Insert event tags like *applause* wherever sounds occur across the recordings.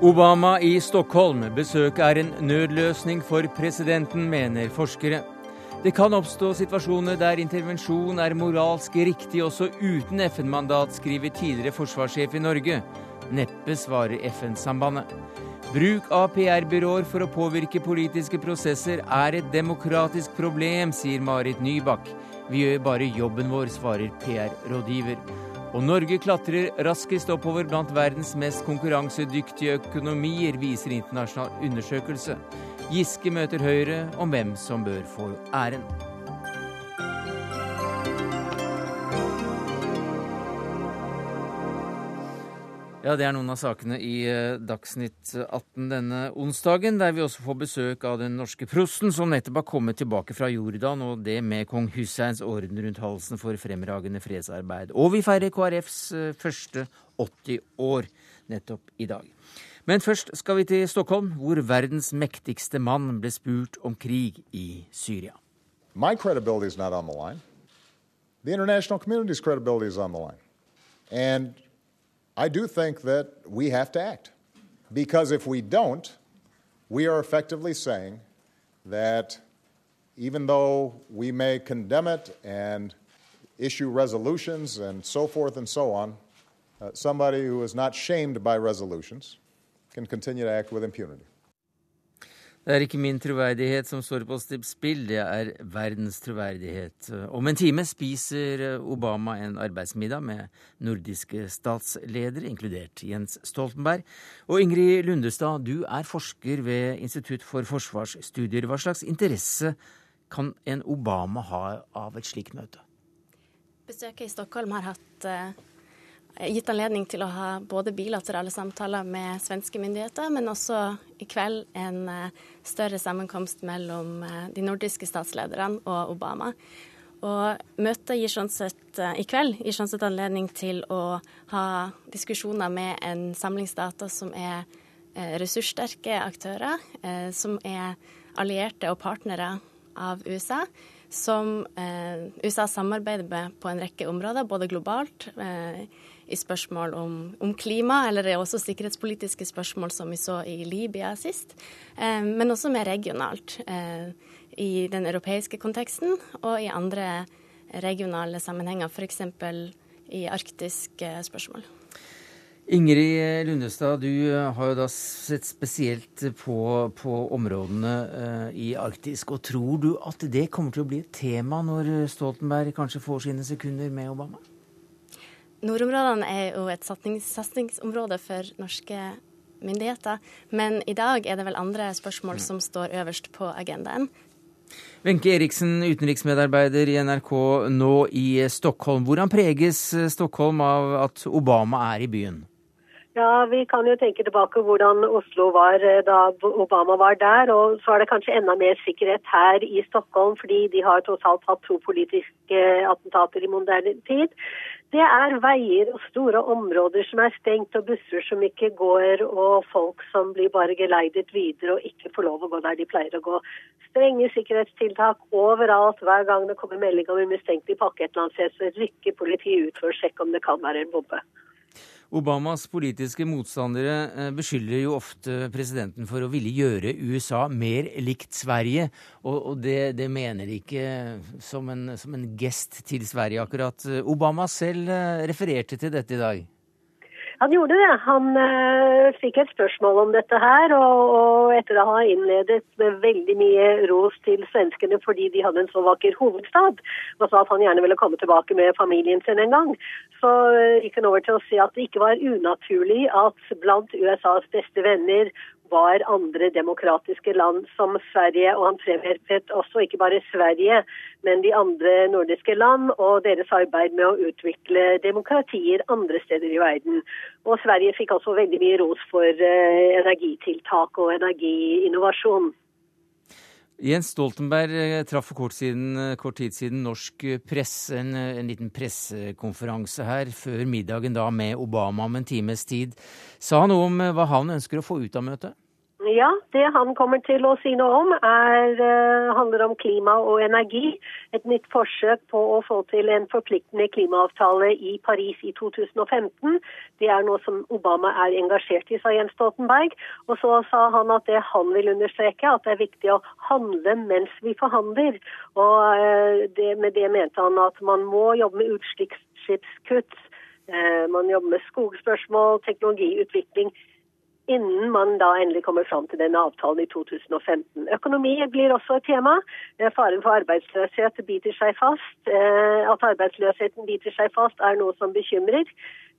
Obama i Stockholm. Besøket er en nødløsning for presidenten, mener forskere. Det kan oppstå situasjoner der intervensjon er moralsk riktig også uten FN-mandat, skriver tidligere forsvarssjef i Norge. Neppe svarer FN-sambandet. Bruk av PR-byråer for å påvirke politiske prosesser er et demokratisk problem, sier Marit Nybakk. Vi gjør bare jobben vår, svarer PR-rådgiver. Og Norge klatrer raskest oppover blant verdens mest konkurransedyktige økonomier, viser internasjonal undersøkelse. Giske møter Høyre om hvem som bør få æren. Ja, Det er noen av sakene i eh, Dagsnytt 18 denne onsdagen, der vi også får besøk av den norske prosten som nettopp har kommet tilbake fra Jordan, og det med kong Husseins orden rundt halsen for fremragende fredsarbeid. Og vi feirer KrFs eh, første 80 år nettopp i dag. Men først skal vi til Stockholm, hvor verdens mektigste mann ble spurt om krig i Syria. My credibility is not on the line. The international community's credibility is on I do think that we have to act. Because if we don't, we are effectively saying that even though we may condemn it and issue resolutions and so forth and so on, uh, somebody who is not shamed by resolutions can continue to act with impunity. Det er ikke min troverdighet som står på spill, det er verdens troverdighet. Om en time spiser Obama en arbeidsmiddag med nordiske statsledere, inkludert Jens Stoltenberg. Og Ingrid Lundestad, du er forsker ved Institutt for forsvarsstudier. Hva slags interesse kan en Obama ha av et slikt møte? Besøket i Stockholm har hatt eh, gitt anledning til å ha både bilaterale samtaler med svenske myndigheter, men også i kveld en eh, større sammenkomst mellom eh, de nordiske statslederne og Obama. Og møtet gir sånn sett, eh, i kveld gir sånn sett anledning til å ha diskusjoner med en samlingsdata som er ressurssterke aktører, som er allierte og partnere av USA som eh, USA samarbeider med på en rekke områder, både globalt, eh, i spørsmål om, om, klima, eller det er også sikkerhetspolitiske spørsmål som vi så i Libya sist, eh, men også mer regionalt. Eh, I den europeiske konteksten og i andre regionale sammenhenger, f.eks. i arktiske spørsmål. Ingrid Lundestad, du har jo da sett spesielt på, på områdene uh, i Arktis. Og tror du at det kommer til å bli et tema når Stoltenberg kanskje får sine sekunder med Obama? Nordområdene er jo et satsingsområde for norske myndigheter, men i dag er det vel andre spørsmål som står øverst på agendaen. Wenche Eriksen, utenriksmedarbeider i NRK nå i Stockholm. Hvordan preges Stockholm av at Obama er i byen? Ja, Vi kan jo tenke tilbake hvordan Oslo var eh, da Obama var der. Og så er det kanskje enda mer sikkerhet her i Stockholm, fordi de har tross alt hatt to politiske attentater i moderne tid. Det er veier og store områder som er stengt, og busser som ikke går, og folk som blir bare geleidet videre og ikke får lov å gå der de pleier å gå. Strenge sikkerhetstiltak overalt. Hver gang det kommer melding om en mistenkelig pakke et eller annet sted, så rykker politiet ut for å sjekke om det kan være en bombe. Obamas politiske motstandere eh, beskylder jo ofte presidenten for å ville gjøre USA mer likt Sverige, og, det, det mener de ikke som en, som en gest til Sverige, akkurat. Obama selv eh, refererte til dette i dag. Han gjorde det. Han uh, fikk et spørsmål om dette her. Og, og etter å ha innledet med veldig mye ros til svenskene fordi de hadde en så vakker hovedstad, og sa at han gjerne ville komme tilbake med familien sin en gang, så uh, gikk han over til å si at det ikke var unaturlig at blant USAs beste venner var andre demokratiske land som Sverige, og han fremhevet også ikke bare Sverige, men de andre nordiske land og deres arbeid med å utvikle demokratier andre steder i verden. Og Sverige fikk også veldig mye ros for eh, energitiltak og energiinnovasjon. Jens Stoltenberg eh, traff for kort, siden, eh, kort, tid siden norsk presse, en, en, liten pressekonferanse her før middagen da med Obama om en times tid. Sa han noe om hva han ønsker å få ut av møtet? Ja, det han kommer til å si noe om, er, uh, handler om klima og energi. Et nytt forsøk på å få til en forpliktende klimaavtale i Paris i 2015. Det er noe som Obama er engasjert i, sa Jens Stoltenberg. Og så sa han at det han vil understreke, at det er viktig å handle mens vi forhandler. Og uh, det, med det mente han at man må jobbe med utslippskutt. Uh, man jobber med skogspørsmål, teknologiutvikling innen man da endelig kommer fram til denne avtalen i 2015. Økonomi blir også et tema. Eh, faren for arbeidsløshet biter seg fast. Eh, at arbeidsløsheten biter seg fast er noe som bekymrer.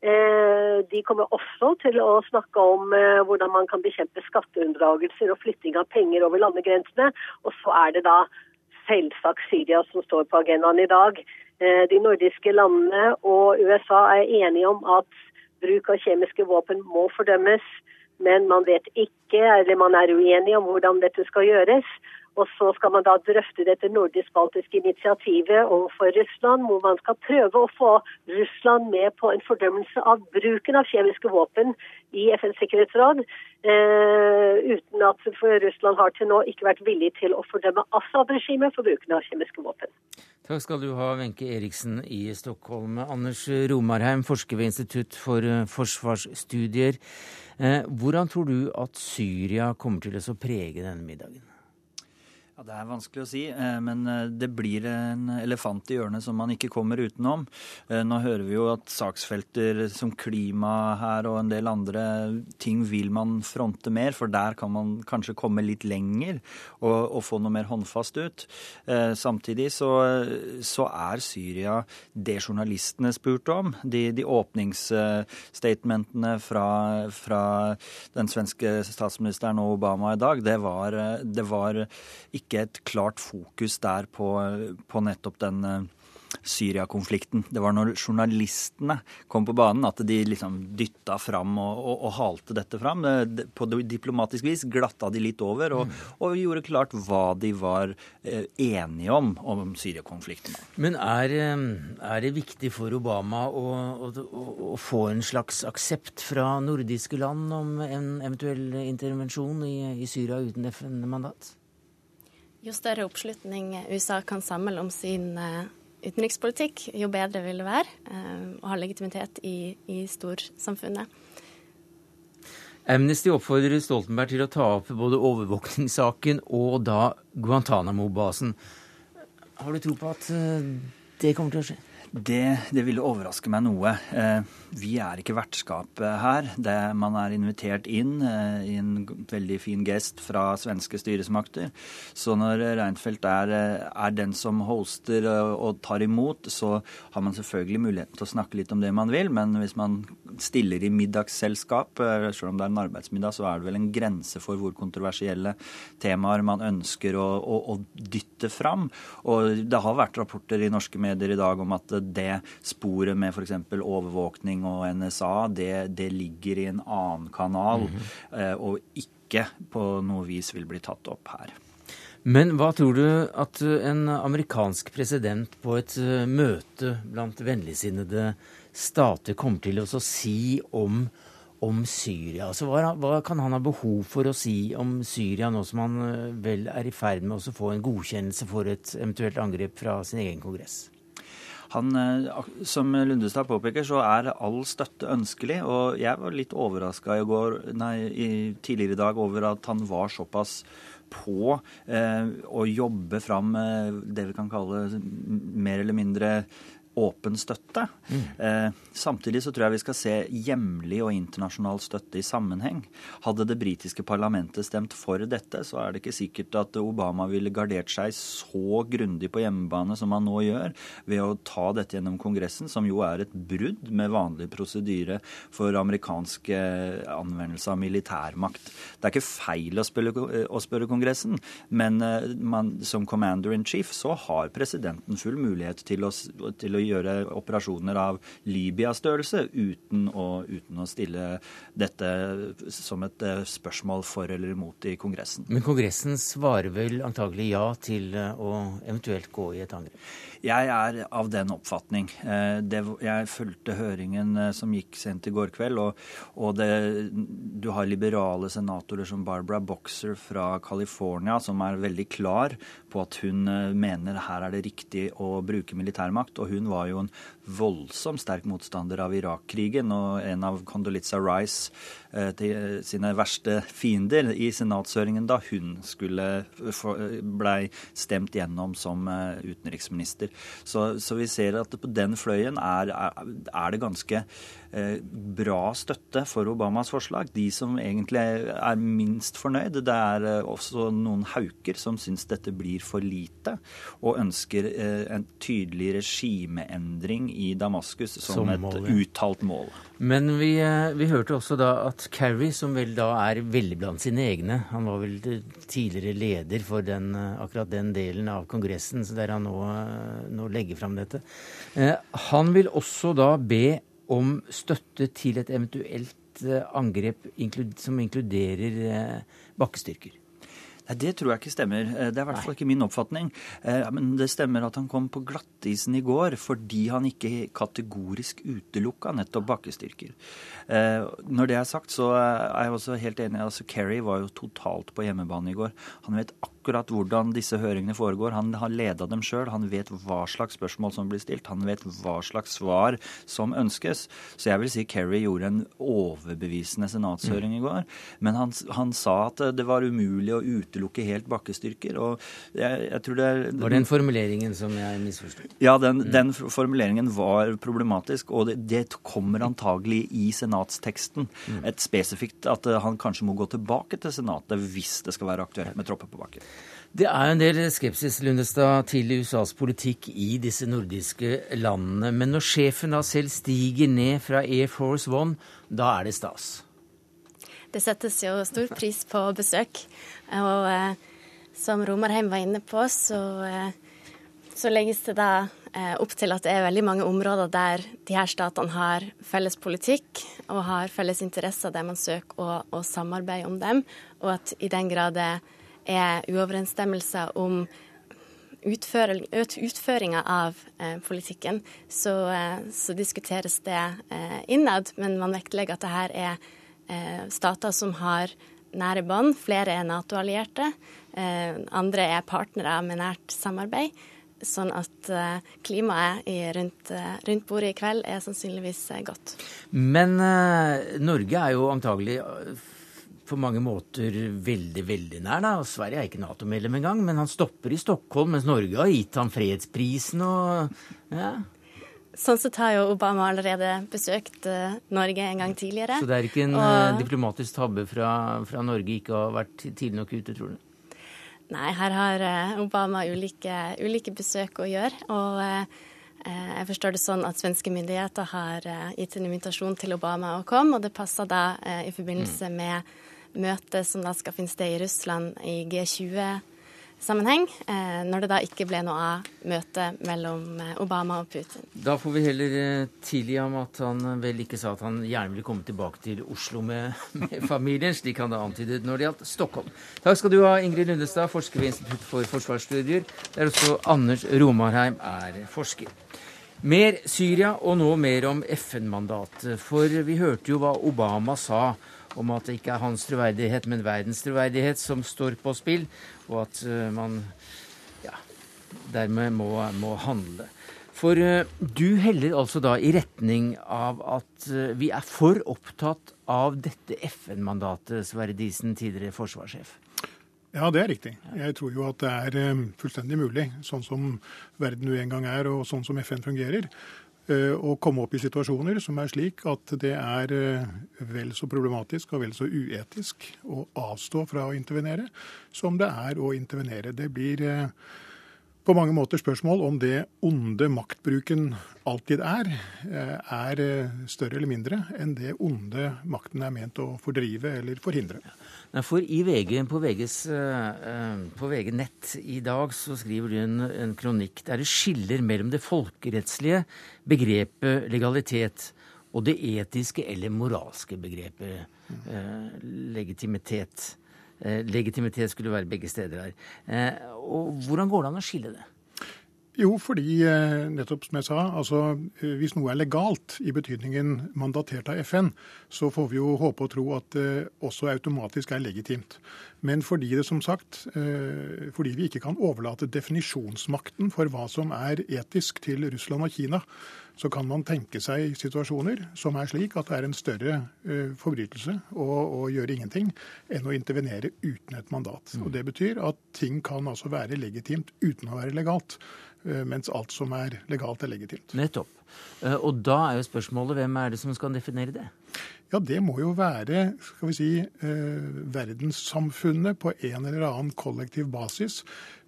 Eh, de kommer også til å snakke om hvordan man kan bekjempe skatteunndragelser og flytting av penger over landegrensene. Og så er det da selvsagt Syria som står på agendaen i dag. De nordiske landene og USA er enige om at bruk av kjemiske våpen må fordømmes men man vet ikke, eller man er uenig om hvordan dette skal gjøres. Og så skal man da drøfte dette nordisk-baltiske initiativet overfor Russland, hvor man skal prøve å få Russland med på en fordømmelse av bruken av kjemiske våpen i FNs sikkerhetsråd. Eh, uten at Russland har til nå ikke vært villig til å fordømme Assad-regimet for bruken av kjemiske våpen. Takk skal du ha, Wenche Eriksen i Stockholm. Anders Romarheim, forsker ved Institutt for eh, forsvarsstudier. Eh, hvordan tror du at Syria kommer til å prege denne middagen? Ja, Det er vanskelig å si, eh, men eh, det blir en elefant i hjørnet som man ikke kommer utenom. Eh, nå hører vi jo at saksfelter som klima her og en del andre ting vil man fronte mer, for der kan man kanskje komme litt lenger og, og få noe mer håndfast ut. Samtidig så, så, er Syria det journalistene spurte om. De, de åpningsstatementene fra, fra, den svenske statsministeren og Obama i dag, det var, det var ikke ikke et klart fokus der på, på nettopp den Syriakonflikten. Syria-konflikten. Det var når journalistene kom på banen at de liksom dytta fram og, og, og halte dette fram. På diplomatisk vis glatta de litt over og, mm. og gjorde klart hva de var eh, enige om om Syria-konflikten. Men er, eh, er, det viktig for Obama å, å, å, få en slags aksept fra nordiske land om en eventuell intervensjon i, i Syria uten FN-mandat? Jo større oppslutning USA kan samle om sin eh, utenrikspolitikk, jo bedre vil det være eh, å ha legitimitet i, i storsamfunnet. Amnesty oppfordrer Stoltenberg til å ta opp både overvåkningssaken og da Guantánamo-basen. Har du tro på at eh, det kommer til å skje? Det, det, ville overraske meg noe. Eh, vi er ikke vertskapet her. Det, man er invitert inn eh, i en veldig fin gest fra svenske styresmakter. Så når Reinfeldt er, eh, er, den som hoster og tar imot, så har man selvfølgelig muligheten til å snakke litt om det man vil. Men hvis man stiller i middagsselskap, selv om det er en arbeidsmiddag, så er det vel en grense for hvor kontroversielle temaer man ønsker å, å, å dytte fram. Og det har vært rapporter i norske medier i dag om at det sporet med f.eks. overvåkning og NSA, det, det, ligger i en annen kanal, mm -hmm. og ikke på noe vis vil bli tatt opp her. Men hva tror du at en amerikansk president på et eh, møte blant vennligsinnede stater kommer til å si om, om Syria? Altså, hva, hva, kan han ha behov for å si om Syria nå som han eh, vel er i ferd med å få en godkjennelse for et eventuelt angrep fra sin egen kongress? Han, eh, som Lundestad påpeker, så er all støtte ønskelig. Og jeg var litt overraska tidligere i dag over at han var såpass på eh, å jobbe fram eh, det vi kan kalle mer eller mindre åpen støtte. Mm. Eh, samtidig så tror jeg vi skal se hjemlig og internasjonal støtte i sammenheng. Hadde det britiske parlamentet stemt for dette, så er det ikke sikkert at Obama ville gardert seg så grundig på hjemmebane som han nå gjør, ved å ta dette gjennom Kongressen, som jo er et brudd med vanlig prosedyre for amerikansk anvendelse av militærmakt. Det er ikke feil å, spille, å spørre Kongressen, men eh, man, som commander in chief så har presidenten full mulighet til å, til å gjøre operasjoner av Libya-størrelse uten, uten, å stille dette som et eh, spørsmål for eller imot i Kongressen. Men Kongressen svarer vel antagelig ja til eh, å eventuelt gå i et angrep? Jeg er av den oppfatning. Eh, det, jeg fulgte høringen som gikk sent i går kveld, og, og det, du har liberale senatorer som Barbara Boxer fra California, som er veldig klar på at hun mener her er det riktig å bruke militærmakt. Og hun var jo en voldsomt sterk motstander av Irak-krigen og en av Condoleezza Rice eh, til sine verste fiender i senatshøringen da hun skulle blei stemt gjennom som eh, utenriksminister. Så, så, vi ser at på den fløyen er, er det ganske Eh, bra støtte for Obamas forslag. De som egentlig er minst fornøyd, det er eh, også noen hauker som syns dette blir for lite, og ønsker eh, en tydelig regimeendring i Damaskus som, som et uttalt mål. Men vi, vi, hørte også da at Kerry, som vel da er veldig blant sine egne Han var vel tidligere leder for den, akkurat den delen av Kongressen der han nå, nå legger fram dette. Han vil også da be om støtte til et eventuelt eh, angrep som inkluderer bakkestyrker? bakkestyrker. Det tror jeg ikke stemmer. Eh, det er i hvert fall ikke min oppfatning. Men det stemmer at han kom på glattisen i går fordi han ikke kategorisk utelukka nettopp bakkestyrker. Når det er sagt, så er jeg også helt enig. altså Kerry var jo totalt på hjemmebane i går. Han vet akkurat hvordan disse høringene foregår. Han har leda dem sjøl. Han vet hva slags spørsmål som blir stilt. Han vet hva slags svar som ønskes. Så jeg vil si Kerry gjorde en overbevisende senatshøring i går. Men han, han, sa at det var umulig å utelukke helt bakkestyrker. og jeg, jeg tror det... Var den formuleringen som jeg misforsto? Ja, den, mm. den, formuleringen var problematisk. Og det, det kommer antagelig i senatsteksten. Mm. Et spesifikt at han kanskje må gå tilbake til Senatet hvis det skal være aktuelt med tropper på bakken. Det er en del skepsis Lundestad, til USAs politikk i disse nordiske landene. Men når sjefen da selv stiger ned fra Air Force One, da er det stas? Det settes jo stor pris på besøk. Og eh, som Romarheim var inne på, så, eh, så legges det da eh, opp til at det er veldig mange områder der de her statene har felles politikk og har felles interesser der man søker å, å samarbeide om dem, og at i den grad det er uoverensstemmelser om utføringa av eh, politikken, så, eh, så, diskuteres det eh, innad. Men man vektlegger at det her er eh, stater som har nære bånd. Flere er Nato-allierte. Eh, andre er partnere med nært samarbeid. Sånn at eh, klimaet rundt, rundt, bordet i kveld er sannsynligvis godt. Men Norge er jo antagelig på mange måter veldig, veldig nær. da, Sverige er ikke Nato-medlem engang, men han stopper i Stockholm, mens Norge har gitt ham fredsprisen og ja. Sånn sett har jo Obama allerede besøkt Norge en gang tidligere. Så det er ikke en og... diplomatisk tabbe fra, fra, Norge ikke å ha vært tidlig nok ute, tror du? Nei, her har uh, Obama ulike, ulike, besøk å gjøre. Og jeg forstår det sånn at svenske myndigheter har gitt en invitasjon til Obama å komme, og det passer da i forbindelse mm. med møtet som da skal finne sted i Russland i G20-sammenheng, eh, når det da ikke ble noe av møtet mellom eh, Obama og Putin. Da får vi heller eh, tilgi ham at han vel ikke sa at han gjerne ville komme tilbake til Oslo med, *laughs* med familien, slik han da antydet når det gjaldt Stockholm. Takk skal du ha, Ingrid Lundestad, forsker ved Institutt for forsvarsstudier, der også Anders Romarheim er forsker. Mer Syria, og nå mer om FN-mandatet. For vi hørte jo hva Obama sa om at det ikke er hans troverdighet, men verdens troverdighet som står på spill, og at uh, man ja, dermed må, må handle. For uh, du heller altså da i retning av at uh, vi er for opptatt av dette FN-mandatet, Sverre Disen, tidligere forsvarssjef. Ja, det er riktig. Jeg tror jo at det er fullstendig mulig, sånn som verden nå en gang er, og sånn som FN fungerer, Eh, å komme opp i situasjoner som er slik at det er eh, vel så problematisk og vel så uetisk å avstå fra å intervenere som det er å intervenere. Det blir eh, på mange måter spørsmål om det onde maktbruken alltid er, eh, er eh, større eller mindre enn det onde makten er ment å fordrive eller forhindre. For i VG, på, VGs, på VG Nett i dag så skriver du en, en kronikk der det skiller mellom det folkerettslige begrepet legalitet og det etiske eller moralske begrepet eh, legitimitet. Eh, legitimitet skulle være begge steder her. Eh, og Hvordan går det an å skille det? Jo, fordi eh, nettopp som jeg sa, altså hvis noe er legalt i betydningen mandatert av FN, så får vi jo håpe og tro at det også automatisk er legitimt. Men fordi det som sagt, fordi vi ikke kan overlate definisjonsmakten for hva som er etisk til Russland og Kina, så kan man tenke seg situasjoner som er slik at det er en større uh, forbrytelse å, å, gjøre ingenting enn å intervenere uten et mandat. Mm. Og Det betyr at ting kan altså være legitimt uten å være legalt. Uh, mens alt som er legalt, er legitimt. Nettopp. Uh, og da er jo spørsmålet hvem er det som skal definere det? Ja, det må jo være skal vi si, verdenssamfunnet på en eller annen kollektiv basis.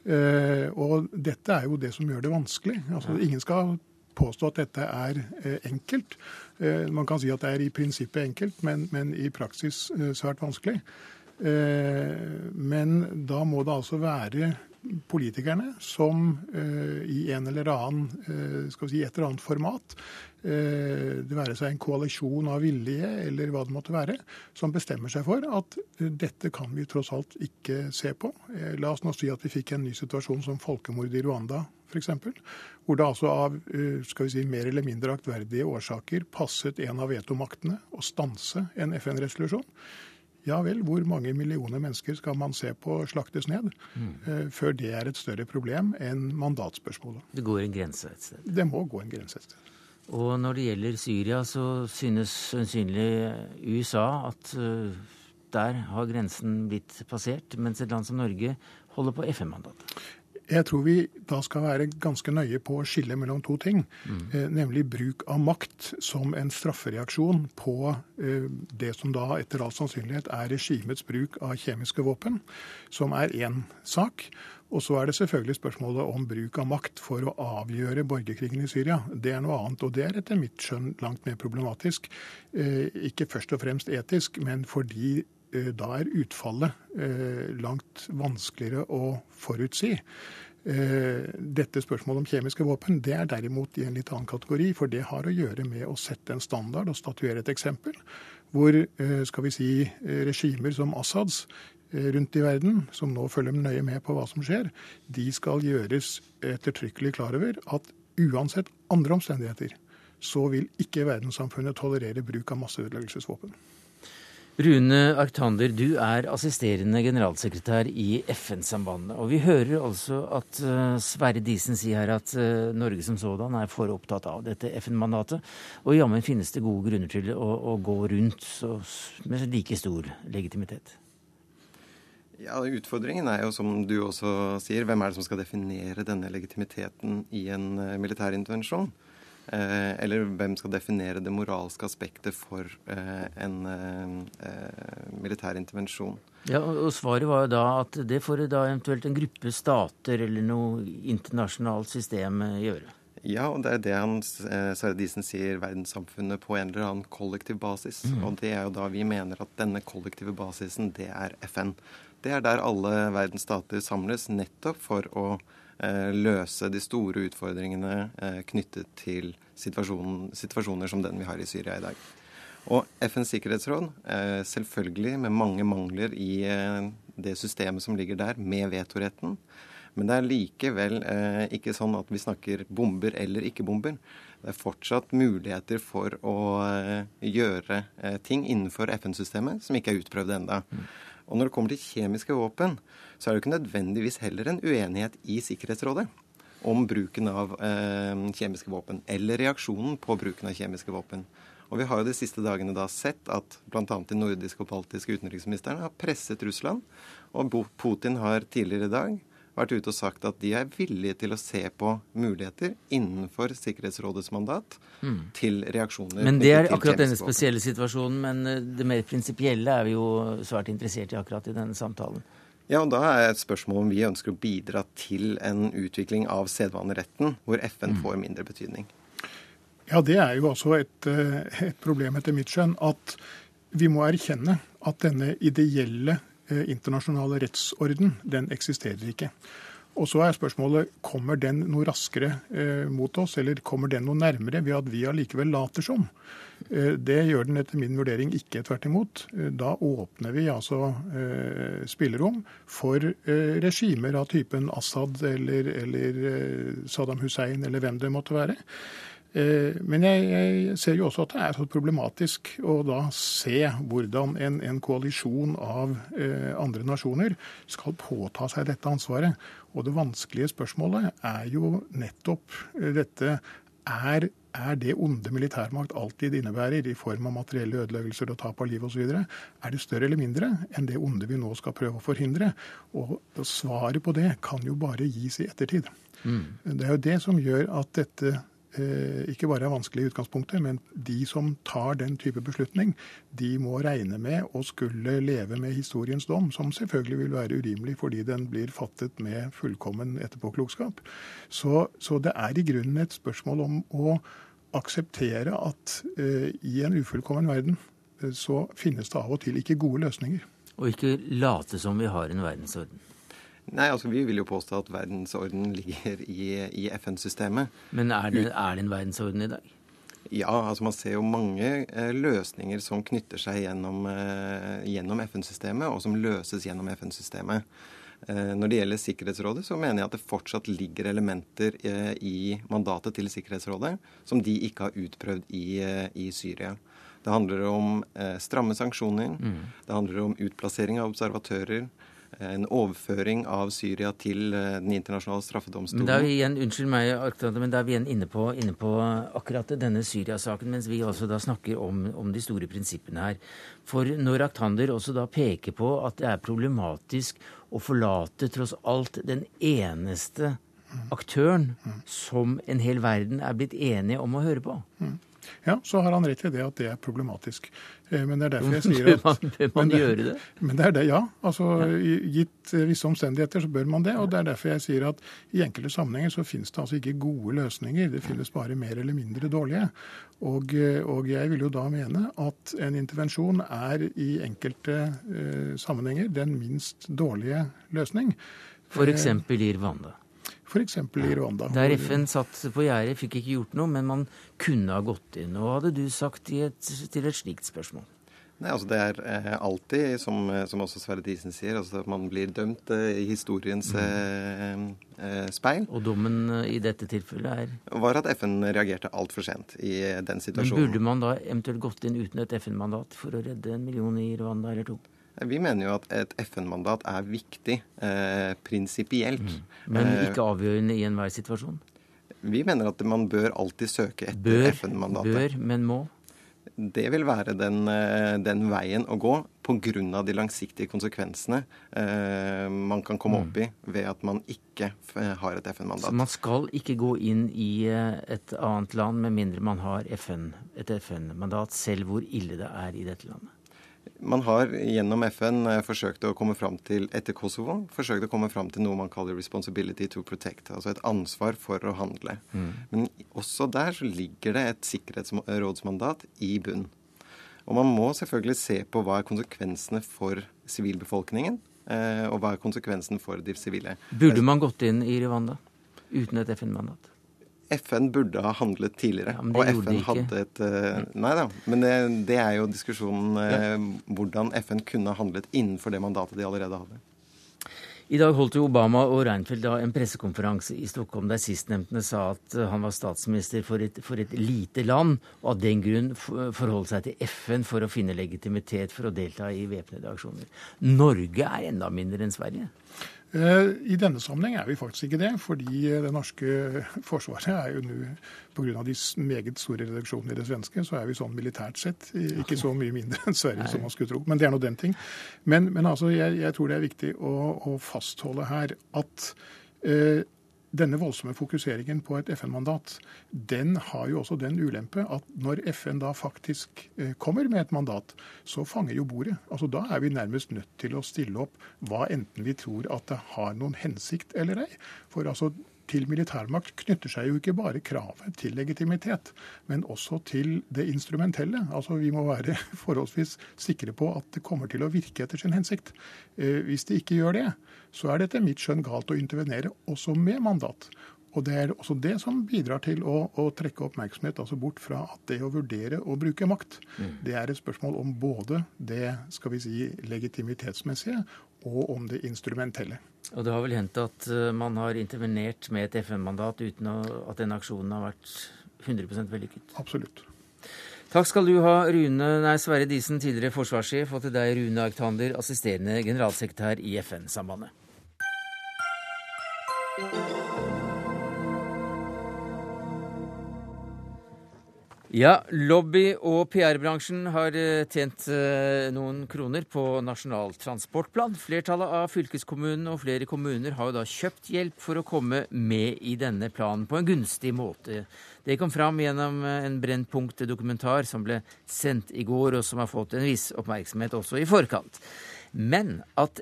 og dette er jo det som gjør det vanskelig. Altså. Ingen skal påstå at dette er eh, enkelt. Eh, man kan si at det er i prinsippet enkelt, men, men i praksis eh, svært vanskelig. Men da må det altså være politikerne som i en eller annen, skal vi si, et eller annet format, det være seg en koalisjon av villige eller hva det måtte være, som bestemmer seg for at dette kan vi tross alt ikke se på. La oss nå si at vi fikk en ny situasjon som folkemord i Rwanda f.eks. Hvor det altså av eh, skal vi si, mer eller mindre aktverdige årsaker passet en av vetomaktene å stanse en FN-resolusjon. Ja vel, hvor mange millioner mennesker skal man se på slaktes ned mm. uh, før det er et større problem enn mandatspørsmålet? Det går en grense et sted? Det må gå en grense et sted. Og når det gjelder Syria, så synes sannsynlig USA at uh, der har grensen blitt passert, mens et land som Norge holder på FN-mandatet. Jeg tror vi da skal være ganske nøye på å skille mellom to ting. Mm. Eh, nemlig bruk av makt som en straffereaksjon på eh, det som da etter all sannsynlighet er regimets bruk av kjemiske våpen, som er én sak. Og så er det selvfølgelig spørsmålet om bruk av makt for å avgjøre borgerkrigen i Syria. Det er noe annet, og det er etter mitt skjønn langt mer problematisk. Eh, ikke først og fremst etisk, men fordi da er utfallet eh, langt vanskeligere å forutsi. Eh, dette spørsmålet om kjemiske våpen det er derimot i en litt annen kategori, for det har å gjøre med å sette en standard og statuere et eksempel. Hvor skal vi si, regimer som Assads rundt i verden, som nå følger nøye med på hva som skjer, de skal gjøres ettertrykkelig klar over at uansett andre omstendigheter, så vil ikke verdenssamfunnet tolerere bruk av masseødeleggelsesvåpen. Rune Arctander, du er assisterende generalsekretær i FN-sambandet. Og vi hører altså at uh, Sverre Disen sier her at uh, Norge som sådan er for opptatt av dette FN-mandatet. Og jammen finnes det gode grunner til å, å gå rundt så, med like stor legitimitet. Ja, Utfordringen er jo, som du også sier, hvem er det som skal definere denne legitimiteten i en uh, militær intervensjon? Eh, eller hvem skal definere det moralske aspektet for eh, en eh, militær intervensjon? Ja, og Svaret var jo da at det får da eventuelt en gruppe stater eller noe internasjonalt system gjøre. Ja, og det er det han Sardisen sier, verdenssamfunnet på en eller annen kollektiv basis. Mm. Og det er jo da vi mener at denne kollektive basisen, det er FN. Det er der alle verdens stater samles nettopp for å løse de store utfordringene eh, knyttet til situasjoner som den vi har i Syria i dag. Og FNs sikkerhetsråd, eh, selvfølgelig med mange mangler i det systemet som ligger der, med vetoretten. Men det er likevel ikke sånn at vi snakker bomber eller ikke bomber. Det er fortsatt muligheter for å gjøre ting innenfor FN-systemet som ikke er utprøvd ennå. Og når det kommer til kjemiske våpen, så er det jo ikke nødvendigvis heller en uenighet i Sikkerhetsrådet om bruken av eh, kjemiske våpen, eller reaksjonen på bruken av kjemiske våpen. Og Vi har jo de siste dagene da sett at bl.a. de nordiske og baltiske utenriksministrene har presset Russland. Og Putin har tidligere i dag vært ute og sagt at de er villige til å se på muligheter innenfor Sikkerhetsrådets mandat mm. til reaksjoner. Men Det er akkurat denne spesielle situasjonen, men eh, det mer prinsipielle er vi jo svært interessert i akkurat i denne samtalen. Ja, og Da er et spørsmål om vi ønsker å bidra til en utvikling av sedvaneretten, hvor FN mm. får mindre betydning. Ja, Det er jo også et, eh, et problem etter mitt skjønn. At vi må erkjenne at denne ideelle internasjonale rettsorden, den eksisterer ikke. Og så er spørsmålet kommer den noe raskere eh, mot oss, eller kommer den noe nærmere ved at vi allikevel later som. Eh, det gjør den etter min vurdering ikke, tvert imot. Eh, da åpner vi altså eh, spillerom for eh, regimer av typen Assad eller, eller Saddam Hussein eller hvem det måtte være. Eh, men jeg, jeg, ser jo også at det er så problematisk å da se hvordan en, en koalisjon av eh, andre nasjoner skal påta seg dette ansvaret. Og det vanskelige spørsmålet er jo nettopp eh, dette er, er det onde militærmakt alltid innebærer, i form av materielle ødeleggelser og tap av liv osv., er det større eller mindre enn det onde vi nå skal prøve å forhindre? Og svaret på det kan jo bare gis i ettertid. Mm. Det er jo det som gjør at dette ikke bare er vanskelig i utgangspunktet, men de som tar den type beslutning, de må regne med å skulle leve med historiens dom, som selvfølgelig vil være urimelig fordi den blir fattet med fullkommen etterpåklokskap. Så, så det er i grunnen et spørsmål om å akseptere at uh, i en ufullkommen verden uh, så finnes det av og til ikke gode løsninger. Og ikke late som vi har en verdensorden. Nei, altså Vi vil jo påstå at verdensorden *laughs* ligger i, i FN-systemet. Men er det, er det en verdensorden i dag? Ja, altså man ser jo mange eh, løsninger som knytter seg gjennom, eh, gjennom FN-systemet, og som løses gjennom FN-systemet. Eh, når det gjelder Sikkerhetsrådet, så mener jeg at det fortsatt ligger elementer eh, i mandatet til Sikkerhetsrådet som de ikke har utprøvd i, eh, i Syria. Det handler om eh, stramme sanksjoner. Mm. Det handler om utplassering av observatører en overføring av Syria til eh, Den internasjonale straffedomstolen. Men da er vi igjen, Unnskyld meg, men da er vi igjen inne på, inne på akkurat denne Syria-saken, mens vi også da snakker om, om, de store prinsippene her. For når Aktander også da peker på at det er problematisk å forlate tross alt den eneste aktøren som en hel verden er blitt enige om å høre på. Ja, så har han rett i det at det er problematisk. Eh, men det er derfor jeg *laughs* sier at man, bør man gjøre det? *laughs* Men det er det, ja. Altså, Gitt eh, visse omstendigheter så bør man det. Og det er derfor jeg sier at i enkelte sammenhenger så finnes det altså ikke gode løsninger. Det finnes bare mer eller mindre dårlige. Og, eh, og jeg vil jo da mene at en intervensjon er i enkelte uh, sammenhenger den minst dårlige løsning. F.eks. i Rwanda? F.eks. i Rwanda. Der FN satt på gjerdet, fikk ikke gjort noe, men man kunne ha gått inn. Hva hadde du sagt et, til et slikt spørsmål? Nei, altså Det er eh, alltid, som, som, også Sverre Disen sier, altså at man blir dømt eh, i historiens mm. eh, eh speil. Og dommen eh, i dette tilfellet er Var at FN reagerte altfor sent i den situasjonen. Men Burde man da eventuelt gått inn uten et FN-mandat for å redde en million i Rwanda eller to? Vi mener jo at et FN-mandat er viktig eh, prinsipielt. Mm. Men eh, ikke avgjørende i enhver situasjon? Vi mener at man bør alltid søke etter FN-mandatet. Bør, men må? Det vil være den, eh, den veien å gå pga. de langsiktige konsekvensene eh, man kan komme opp i mm. ved at man ikke har et FN-mandat. Så man skal ikke gå inn i eh, et annet land med mindre man har FN, et FN-mandat, selv hvor ille det er i dette landet? Man har gjennom FN eh, forsøkt å komme fram til, etter Kosovo, forsøkt å komme fram til noe man kaller 'responsibility to protect', altså et ansvar for å handle. Mm. Men også der så ligger det et sikkerhetsrådsmandat i bunn. Og man må selvfølgelig se på hva er konsekvensene for sivilbefolkningen, eh, og hva er konsekvensen for de sivile. Burde man gått inn i Rwanda uten et FN-mandat? FN burde ha handlet tidligere. Ja, og FN hadde et uh, Nei da, men det, det, er jo diskusjonen uh, ja. hvordan FN kunne ha handlet innenfor det mandatet de allerede hadde. I dag holdt jo Obama og Reinfeldt en pressekonferanse i Stockholm der sistnevnte sa at eh, han var statsminister for et, for et lite land, og av den grunn forholdt seg til FN for å finne legitimitet for å delta i væpnede aksjoner. Norge er enda mindre enn Sverige. Eh, I denne sammenheng er vi faktisk ikke det, fordi det norske *laughs* forsvaret er jo nå Pga. de meget store reduksjonene i det svenske, så er vi sånn militært sett ikke så mye mindre enn Sverige som man skulle tro. Men det er nå den ting. Men, men altså, jeg, jeg, tror det er viktig å, å fastholde her at eh, denne voldsomme fokuseringen på et FN-mandat, den har jo også den ulempe at når FN da faktisk eh, kommer med et mandat, så fanger jo bordet. Altså Da er vi nærmest nødt til å stille opp hva enten vi tror at det har noen hensikt eller ei. For altså til militærmakt knytter seg jo ikke bare kravet til legitimitet, men også til det instrumentelle. Altså Vi må være *laughs* forholdsvis sikre på at det kommer til å virke etter sin hensikt. Eh, hvis det ikke gjør det, så er det etter mitt skjønn galt å intervenere også med mandat. Og Det er også det som bidrar til å, å, trekke oppmerksomhet altså bort fra at det å vurdere å bruke makt, mm. det er et spørsmål om både det skal vi si, legitimitetsmessige og om det instrumentelle. Og Det har vel hendt at eh, man har intervenert med et FN-mandat uten at den aksjonen har vært 100% vellykket? Absolutt. Takk skal du ha, Rune, nei, Sverre Disen, tidligere forsvarssjef, og til deg, Rune Arctander, assisterende generalsekretær i FN-sambandet. Ja, lobby- og PR-bransjen har eh, tjent eh, noen kroner på Nasjonal transportplan. Flertallet av fylkeskommunene og flere kommuner har jo da kjøpt hjelp for å komme med i denne planen på en gunstig måte. Det kom fram gjennom eh, en Brennpunkt-dokumentar som ble sendt i går, og som har fått en viss oppmerksomhet også i forkant. Men at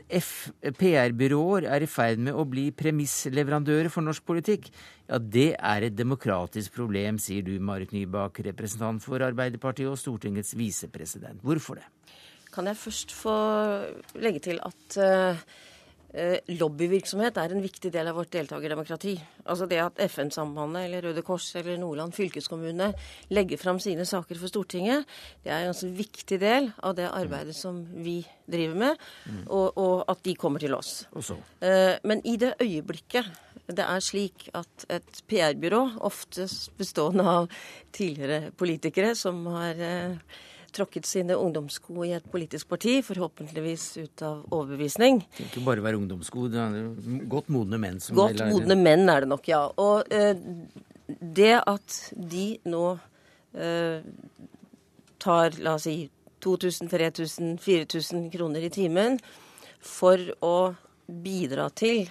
PR-byråer er i ferd med å bli premissleverandører for norsk politikk, ja, det er et demokratisk problem, sier du, Marit Nybakk, representant for Arbeiderpartiet og Stortingets visepresident. Hvorfor det? Kan jeg først få legge til at uh, lobbyvirksomhet er en viktig del av vårt deltakerdemokrati. Altså det at FN-sambandet eller Røde Kors eller Nordland fylkeskommune legger fram sine saker for Stortinget, det er en ganske viktig del av det arbeidet som vi driver med, mm. og, og, at de kommer til oss. Eh, men i det øyeblikket det er slik at et PR-byrå, oftest bestående av tidligere politikere som har eh, tråkket sine ungdomssko i et politisk parti, forhåpentligvis ut av overbevisning. Det kan ikke bare være ungdomssko, det er godt modne menn som Godt modne menn er det nok, ja. Og eh, det at de nå eh, tar, la oss si, 2000, 3000, 4000 kroner i timen for å bidra til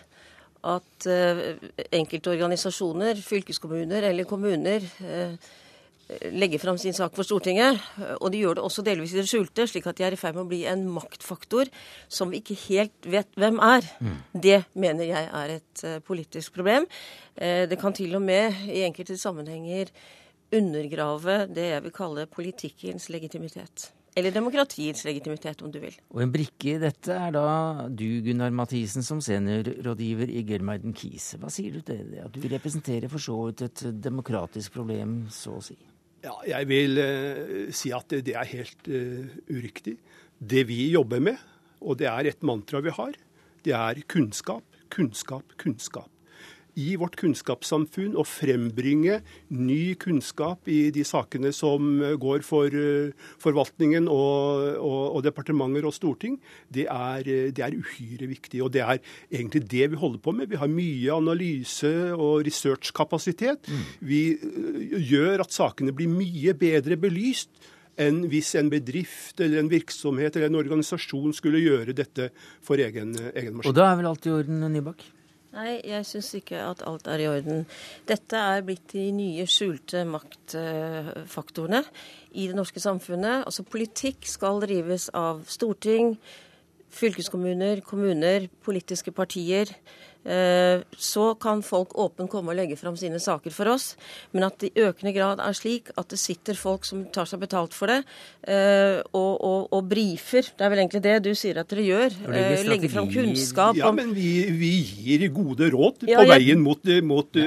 at eh, enkelte organisasjoner, fylkeskommuner eller kommuner eh, legge fram sin sak for Stortinget. Og de gjør det også delvis i det skjulte, slik at de er i ferd med å bli en maktfaktor som vi ikke helt vet hvem er. Mm. Det mener jeg er et uh, politisk problem. Uh, det kan til og med i enkelte sammenhenger undergrave det jeg vil kalle politikkens legitimitet. Eller demokratiets legitimitet, om du vil. Og En brikke i dette er da du, Gunnar Mathisen, som seniorrådgiver i Germeiden Kise. Hva sier du til det? At du representerer for så vidt et demokratisk problem, så å si? Ja, jeg vil eh, si at det, det er helt eh, uriktig. Det vi jobber med, og det er et mantra vi har, det er kunnskap, kunnskap, kunnskap i vårt kunnskapssamfunn å frembringe ny kunnskap i de sakene som går for uh, forvaltningen og, og, og, departementer og storting, det er, det er, uhyre viktig. Og det er egentlig det vi holder på med. Vi har mye analyse og researchkapasitet. Mm. Vi uh, gjør at sakene blir mye bedre belyst enn hvis en bedrift eller en virksomhet eller en organisasjon skulle gjøre dette for egen, egen maskin. Og da er vel alt i orden, Nybakk? Nei, jeg syns ikke at alt er i orden. Dette er blitt de nye skjulte maktfaktorene i det norske samfunnet. Altså Politikk skal drives av storting, fylkeskommuner, kommuner, politiske partier. Eh, så kan folk åpent komme og legge fram sine saker for oss. Men at det i økende grad er slik at det sitter folk som tar seg betalt for det, eh, og, og, og brifer. Det er vel egentlig det du sier at dere gjør. Eh, legger fram kunnskap. Ja, men vi, vi gir gode råd på ja, jeg... veien mot, mot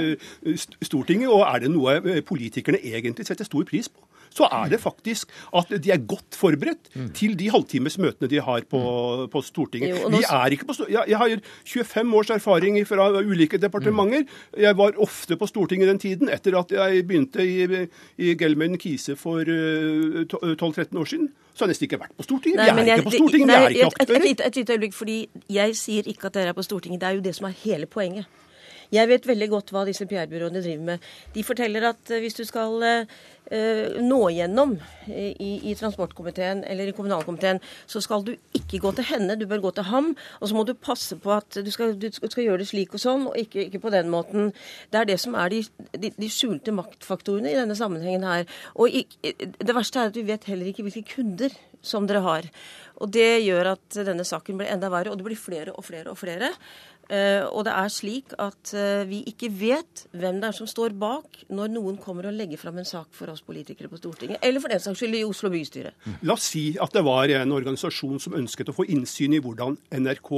Stortinget. Og er det noe politikerne egentlig setter stor pris på, så er det faktisk at de er godt forberedt mm. til de halvtimesmøtene de har på, mm. på Stortinget. Jo, vi er ikke på jeg, jeg har 25 års erfaring fra ulike departementer. Mm. Jeg var ofte på Stortinget den tiden, etter at jeg begynte i, i Gelmøyen Kise for 12-13 eh, år siden. Så har jeg nesten ikke vært på Stortinget. Nei, vi er jeg, ikke på Stortinget, nei, vi er ikke aktører. Et, et, et lite øyeblikk, fordi Jeg sier ikke at dere er på Stortinget. Det er jo det som er hele poenget. Jeg vet veldig godt hva disse PR-byråene driver med. De forteller at hvis du skal nå gjennom i, i, transportkomiteen eller i kommunalkomiteen, så skal du ikke gå til henne, du bør gå til ham. Og så må du passe på at du skal, du skal gjøre det slik og sånn, og ikke, ikke, på den måten. Det er det som er de, de, de skjulte maktfaktorene i denne sammenhengen her. Og i, det verste er at vi vet heller ikke hvilke kunder som dere har. Og Det gjør at denne saken blir enda verre, og det blir flere og flere og flere. Uh, og det er slik at uh, vi ikke vet hvem det er som står bak når noen kommer og legger fram en sak for oss politikere på Stortinget, eller for den saks skyld i Oslo bystyre. La oss si at det var en organisasjon som ønsket å få innsyn i hvordan NRK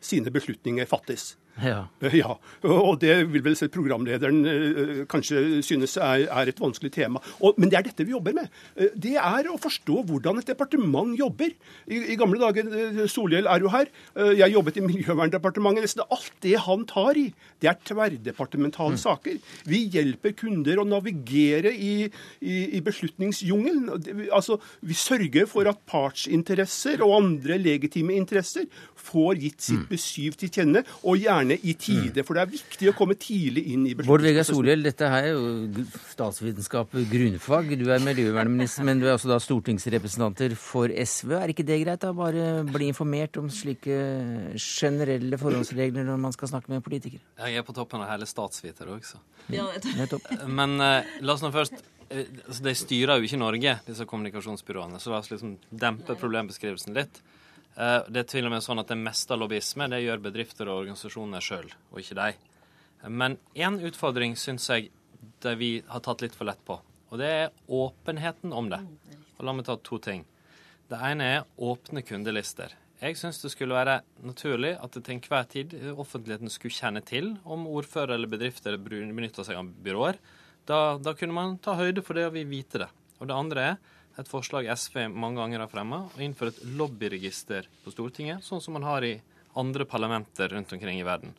sine beslutninger fattes. Ja. ja. Og det vil vel selv programlederen eh, kanskje synes er, er et vanskelig tema. Og, men det er dette vi jobber med. Eh, det er å forstå hvordan et departement jobber. I, i gamle dager, eh, Solhjell er jo her, jeg jobbet i Miljøverndepartementet. Nesten alt det han tar i, det er tverrdepartementale mm. saker. Vi hjelper kunder å navigere i, i, i beslutningsjungelen. Altså, vi sørger for at partsinteresser og andre legitime interesser får gitt sitt mm. besyv til kjenne, og gjerne i tide. For det er viktig å komme tidlig inn i Bård Vegar Solhjell, dette her er jo statsvitenskap grunnfag. Du er miljøvernminister, men du er også da stortingsrepresentanter for SV. Er ikke det greit, da? Bare bli informert om slike generelle forholdsregler når man skal snakke med politikere? Jeg er på toppen av hele statsviter òg, så. Ja, men uh, la oss nå først eh, altså, De styrer jo ikke Norge, disse kommunikasjonsbyråene, så la oss liksom dempe problembeskrivelsen litt. Eh, det er til og med sånn at det meste av lobbyisme det gjør bedrifter og organisasjoner sjøl, og ikke de. Men én utfordring syns jeg det vi har tatt litt for lett på, og det er åpenheten om det. Og La meg ta to ting. Det ene er åpne kundelister. Jeg syns det skulle være naturlig at det til enhver tid offentligheten skulle kjenne til om ordfører eller bedrifter benytter seg av byråer. Da, da kunne man ta høyde for det og vi vite det. Og det andre er et forslag SV mange ganger har fremma, å innføre et lobbyregister på Stortinget, sånn som man har i andre parlamenter rundt omkring i verden.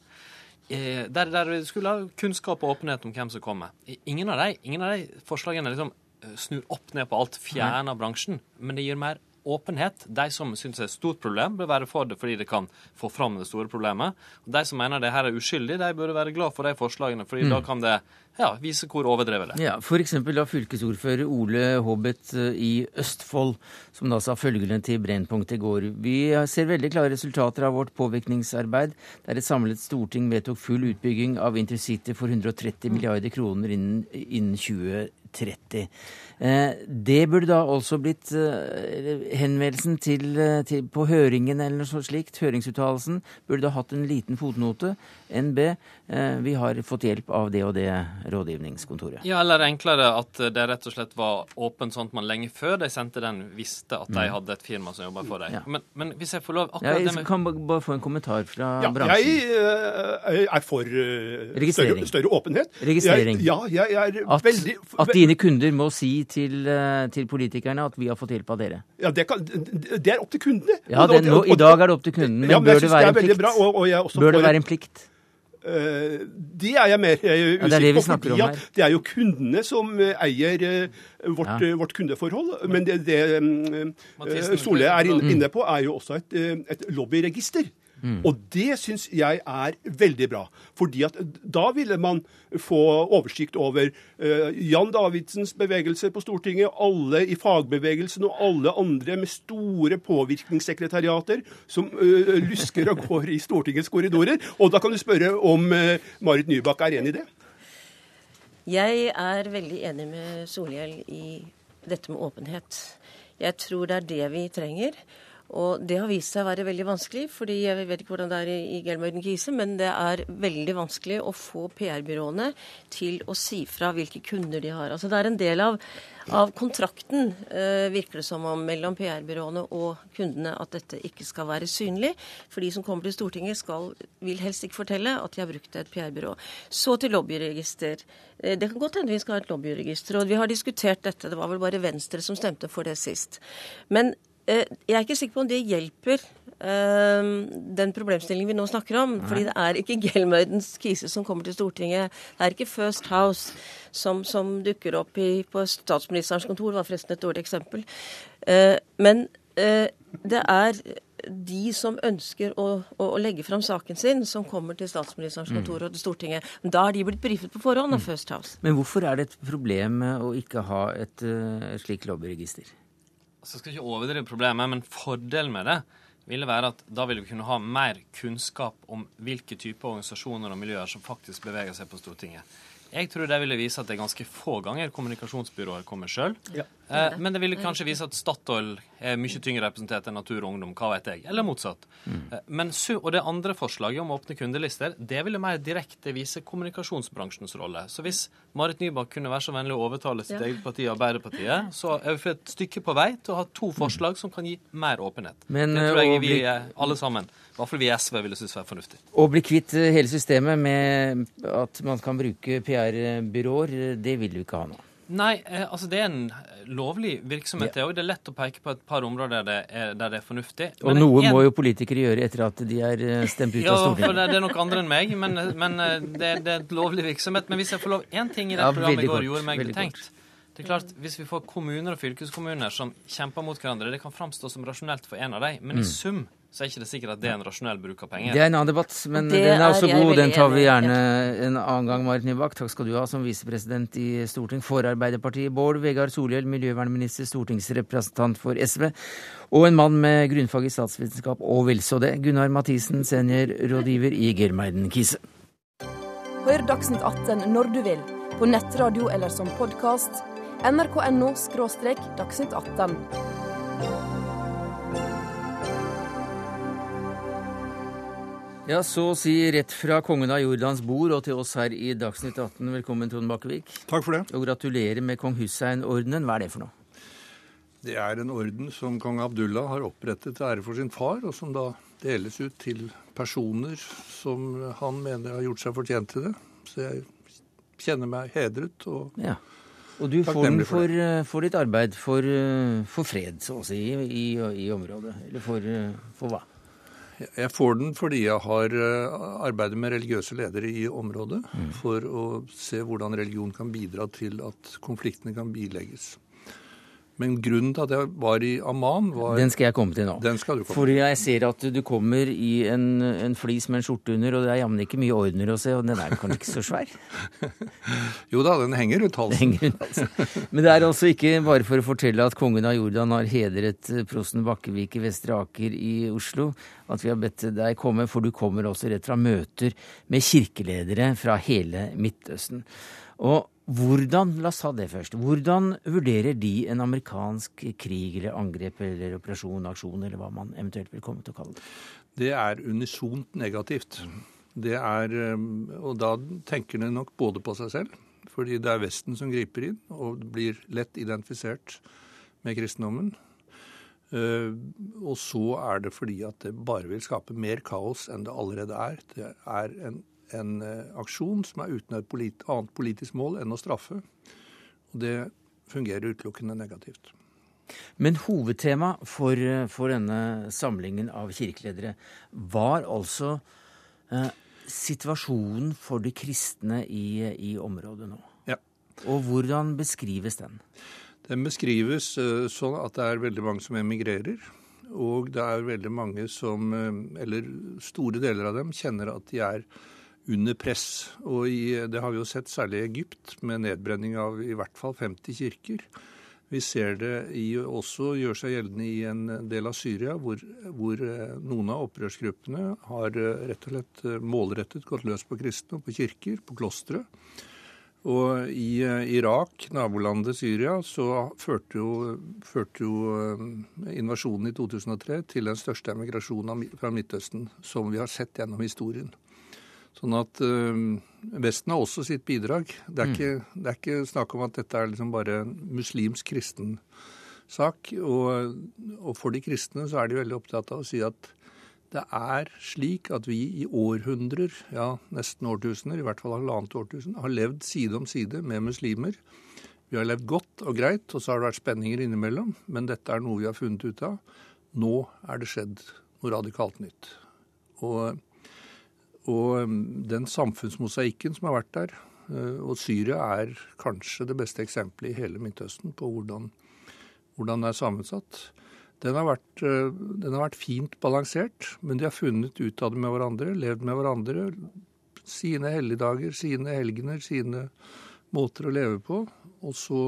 Eh, der, der vi skulle ha kunnskap og åpenhet om hvem som kommer. Ingen av de, ingen av de forslagene liksom eh, snur opp ned på alt, fjerner bransjen, men det gir mer åpenhet. De som syns det er et stort problem, bør være for det fordi det kan få fram det store problemet. Og De som mener det her er uskyldig, de burde være glad for de forslagene, fordi mm. da kan det ja, vise hvor overdrevet det er. Ja, F.eks. da fylkesordfører Ole Hobbet eh, i Østfold, som da sa følgende til Brennpunkt i går. Vi ser veldig klare resultater av vårt påvirkningsarbeid, der et samlet storting vedtok full utbygging av intercity for 130 milliarder kroner innen, innen 2030. Eh, det burde da også blitt eh, henvendelsen til, eh, til, på høringen eller noe slikt, høringsuttalelsen, burde da hatt en liten fotnote. NB, vi har fått hjelp av det og det rådgivningskontoret. Ja, eller enklere at det rett og slett var åpent sånn at man lenge før de sendte den, visste at de mm. hadde et firma som jobba for dem. Ja. Men, men, hvis jeg får lov akkurat ja, Jeg kan bare få en kommentar fra ja, bransjen. Jeg er for større, større, åpenhet. Registrering. Jeg, ja, jeg er at, veldig At dine kunder må si til, eh, til, politikerne at vi har fått hjelp av dere? Ja, Det, kan, det er opp til kundene. Ja, det, nå, I dag er det opp til kunden, men, ja, men bør det være en plikt? Bra, og, og bør det være en plikt? Uh, det er jeg mer uh, usikker ja, det på. fordi om her. Det er jo kundene som uh, eier vårt, ja. vårt, kundeforhold. Men det, det um, er inne, inne, på, er jo også et, et lobbyregister. Mm. Og det syns jeg er veldig bra. fordi at da ville man få oversikt over uh, Jan Davidsens bevegelser på Stortinget, alle i fagbevegelsen og alle andre med store påvirkningssekretariater som uh, lusker og går i Stortingets korridorer. Og da kan du spørre om uh, Marit Nybakk er enig i det? Jeg er veldig enig med Solhjell i dette med åpenhet. Jeg tror det er det vi trenger. Og det har vist seg å være veldig vanskelig, fordi jeg vet ikke hvordan det er i Gelmøyden Kise, men det er veldig vanskelig å få PR-byråene til å si fra hvilke kunder de har. Altså Det er en del av, av kontrakten, eh, virker det som om, mellom PR-byråene og kundene at dette ikke skal være synlig. For de som kommer til Stortinget, skal, vil helst ikke fortelle at de har brukt et PR-byrå. Så til lobbyregister. Eh, det kan godt hende vi skal ha et lobbyregister. Og vi har diskutert dette. Det var vel bare Venstre som stemte for det sist. Men jeg er ikke sikker på om det hjelper eh, den problemstillingen vi nå snakker om. Nei. fordi det er ikke *laughs* Gelmøydens krise som kommer til Stortinget. Det er ikke First House som, som dukker opp i, på statsministerens kontor. Det var forresten et dårlig eksempel. Eh, men det er de som ønsker å, å, å, legge fram saken sin, som kommer til statsministerens mm. kontor og til Stortinget. Da har de blitt brifet på forhånd av mm. First House. Men hvorfor er det et problem å ikke ha et, eh, et slikt lobbyregister? Jeg skal ikke overdrive problemet, men fordelen med det ville være at da ville vi kunne ha mer kunnskap om hvilke typer organisasjoner og miljøer som faktisk beveger seg på Stortinget. Jeg tror det ville vise at det er ganske få ganger kommunikasjonsbyråer kommer sjøl. Ja. Eh, men det vil kanskje vise at Statoil er mye tyngre representert enn Natur og Ungdom, hva vet jeg. Eller motsatt. Mm. Eh, men, og det andre forslaget om å åpne kundelister, det ville mer direkte vise kommunikasjonsbransjens rolle. Så hvis Marit Nybakk kunne være så vennlig å overtale sitt ja. eget parti, Arbeiderpartiet, så er vi for et stykke på vei til å ha to forslag som kan gi mer åpenhet. Men, det tror jeg vi alle sammen i hvert fall vi i SV ville synes var fornuftig. Å bli kvitt eh, hele systemet med at man kan bruke PR-byråer, det vil du ikke ha nå? Nei, eh, altså det er en lovlig virksomhet. Ja. Det er lett å peke på et par områder der det er, der det er fornuftig. Og men noe en... må jo politikere gjøre etter at de er eh, stemt ut ja, av Stortinget. *laughs* Ja, for det, er nok andre enn meg, men, men det, det, er et lovlig virksomhet. Men hvis jeg får lov Én ting i det ja, programmet i går gjorde meg betenkt. Det er klart, Hvis vi får kommuner og fylkeskommuner som kjemper mot hverandre, det kan framstå som rasjonelt for en av dem, men mm. i sum så er ikke det sikkert at det er en rasjonell bruk av penger. Det er en annen debatt, men det den er også god. Den tar vi gjerne en annen gang, Marit Nybakk. Takk skal du ha som visepresident i Storting for Arbeiderpartiet. Bård Vegar Solhjell, miljøvernminister, stortingsrepresentant for SV. Og en mann med grunnfag i statsvitenskap og vel så det. Gunnar Mathisen, seniorrådgiver i Germeiden Kise. Hør Dagsnytt 18 når du vil, på nettradio eller som podkast. nrk.no – dagsnytt 18. Ja, så si rett fra kongen av Jordans bord og til oss her i Dagsnytt 18. Velkommen, Trond Bakkevik. Takk for det. Og gratulerer med kong Hussein-ordenen. Hva er det for noe? Det er en orden som kong Abdullah har opprettet til ære for sin far, og som da deles ut til personer som han mener har gjort seg fortjent til det. Så jeg kjenner meg hedret og ja. Og du får den for, eh, for, ditt arbeid for, eh, for, fred, så å si, i, i området. Eller for, eh, for hva? Jeg får den fordi jeg har eh, arbeidet med religiøse ledere i området. Mm. For å se hvordan religion kan bidra til at konfliktene kan bilegges. Men grunnen til at jeg var i Amman var Den skal jeg komme til nå. Den skal du komme For jeg ser at du kommer i en, en flis med en skjorte under, og det er jammen ikke mye ordner å se, og den er kanskje ikke så svær? *laughs* jo da, den henger rundt halsen. Henger rundt halsen. Men det er altså ikke bare for å fortelle at kongen av Jordan har hedret prosten Bakkevik i Vestre Aker i Oslo, at vi har bedt deg komme, for du kommer også rett fra møter med kirkeledere fra hele Midtøsten. Og hvordan, La oss ta det først. Hvordan vurderer de en amerikansk krig eller angrep eller operasjon, aksjon, eller hva man eventuelt vil komme til å kalle det? Det er unisont negativt. Det er, um, og da tenker de nok både på seg selv, fordi det er Vesten som griper inn og blir lett identifisert med kristendommen. Uh, og så er det fordi at det bare vil skape mer kaos enn det allerede er. Det er en en eh, aksjon som er uten et polit annet politisk mål enn å straffe. Og det fungerer utelukkende negativt. Men hovedtema for, eh, for, denne samlingen av kirkeledere var altså eh, situasjonen for de kristne i, i området nå. Ja. Og hvordan beskrives den? Den beskrives eh, sånn at det er veldig mange som emigrerer. Og det er veldig mange som, eller store deler av dem, kjenner at de er under press. Og i, det har vi jo sett særlig i Egypt, med nedbrenning av i hvert fall 50 kirker. Vi ser det i, også gjør seg gjeldende i en del av Syria, hvor, hvor eh, noen av opprørsgruppene har eh, rett og slett eh, målrettet gått løs på kristne og på kirker, på klostre. Og i Irak, nabolandet Syria, så førte jo, førte jo invasjonen i 2003 til den største emigrasjonen fra Midtøsten som vi har sett gjennom historien. Sånn at øh, Vesten har også sitt bidrag. Det er, mm. ikke, det er, ikke, snakk om at dette er liksom bare en muslimsk kristen sak. Og, og, for de kristne så er de veldig opptatt av å si at det er slik at vi i århundrer, ja nesten årtusener, i hvert fall halvannet årtusen, har levd side om side med muslimer. Vi har levd godt og greit, og så har det vært spenninger innimellom. Men dette er noe vi har funnet ut av. Nå er det skjedd noe radikalt nytt. Og og um, den samfunnsmosaikken som har vært der, uh, og Syria er kanskje det beste eksempelet i hele Midtøsten på hvordan, hvordan det er sammensatt. Den har, vært, eh, den har vært fint balansert, men de har funnet ut av det med hverandre, levd med hverandre. Sine helligdager, sine helgener, sine måter å leve på. Og så,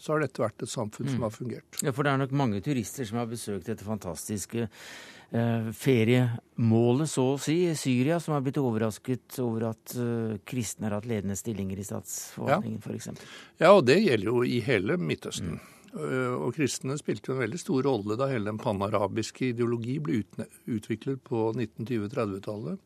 så har dette vært et samfunn som har fungert. Ja, For det er nok mange turister som har besøkt dette fantastiske eh, feriemålet, så å si, Syria, som har blitt overrasket over at eh, kristne har hatt ledende stillinger i statsforvaltningen, Ja. f.eks. Ja, og det gjelder jo i hele Midtøsten. Mm. Og kristne spilte en veldig stor rolle da hele den panarabiske ideologi ble utviklet på 1920-30-tallet.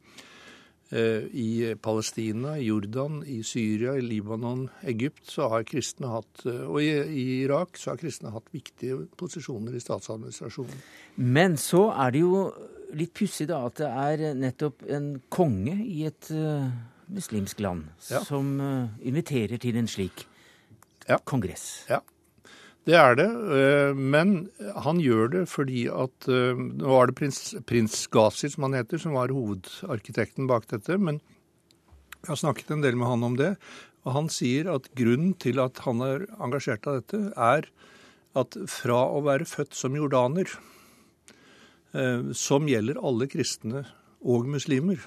Eh, I Palestina, i Jordan, i Syria, i Libanon, Egypt så har kristne hatt, eh, og i, i Irak så har kristne hatt viktige posisjoner i statsadministrasjonen. Men så er det jo litt pussig da at det er nettopp en konge i et uh, muslimsk land Ja. som uh, inviterer til en slik Ja. kongress. Ja, det er det. eh, Men han gjør det fordi at eh, Nå var det prins, prins Gazi, som han heter, som var hovedarkitekten bak dette. Men jeg har snakket en del med han om det. Og han sier at grunnen til at han er engasjert av dette, er at fra å være født som jordaner, eh, som gjelder alle kristne og muslimer,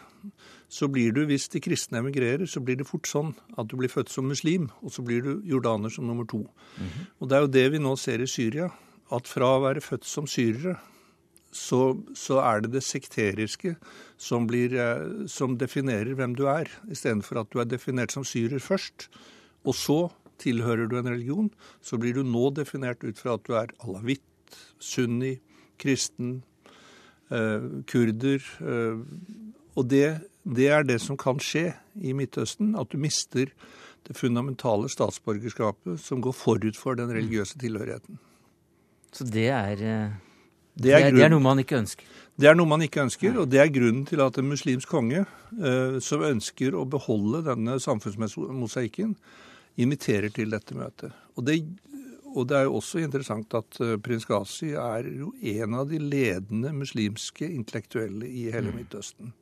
så blir du, hvis de kristne emigrerer, så blir det fort sånn at du blir født som muslim, og så blir du jordaner som nummer to. Og det er jo det vi nå ser i Syria, at fra å være født som syrere, så, så er det det sekteriske som, blir, eh, som definerer hvem du er, istedenfor at du er definert som syrer først, og så tilhører du en religion, så blir du nå definert ut fra at du er alawitt, sunni, kristen, eh, kurder. Eh, og det, det er det som kan skje i Midtøsten, at du mister det fundamentale statsborgerskapet som går forut for den religiøse tilhørigheten. Så det er, det er, det er det er noe man ikke ønsker. Det er noe man ikke ønsker, og det er grunnen til at en muslimsk konge eh, som ønsker å beholde denne samfunnsmosaikken, inviterer til dette møtet. Og det, og det er jo også interessant at eh, prins Ghazi er jo en av de ledende muslimske intellektuelle i hele Midtøsten.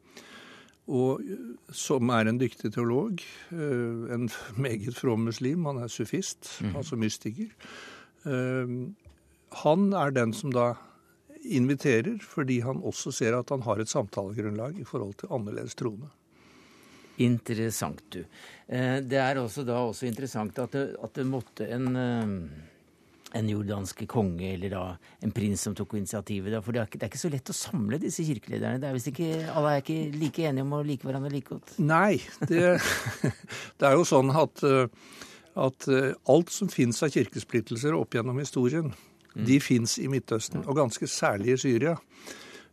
Og eh, som er en dyktig teolog, eh, en *laughs* meget from muslim, han er sufist, altså mystiker. Eh, Han er den som da inviterer, fordi han også ser at han har et samtalegrunnlag i forhold til annerledes troende. Interessant, du. Det er også da også interessant at det, at det måtte en, en jordanske konge, eller da en prins som tok initiativet. Da, for det er, ikke, det er ikke så lett å samle disse kirkelederne. Det er visst ikke, Alle er ikke like enige om å like hverandre like godt. Nei, det, *laughs* det er jo sånn at, eh, at eh, alt som fins av kirkesplittelser opp gjennom historien, de fins i Midtøsten, og ganske særlig i Syria.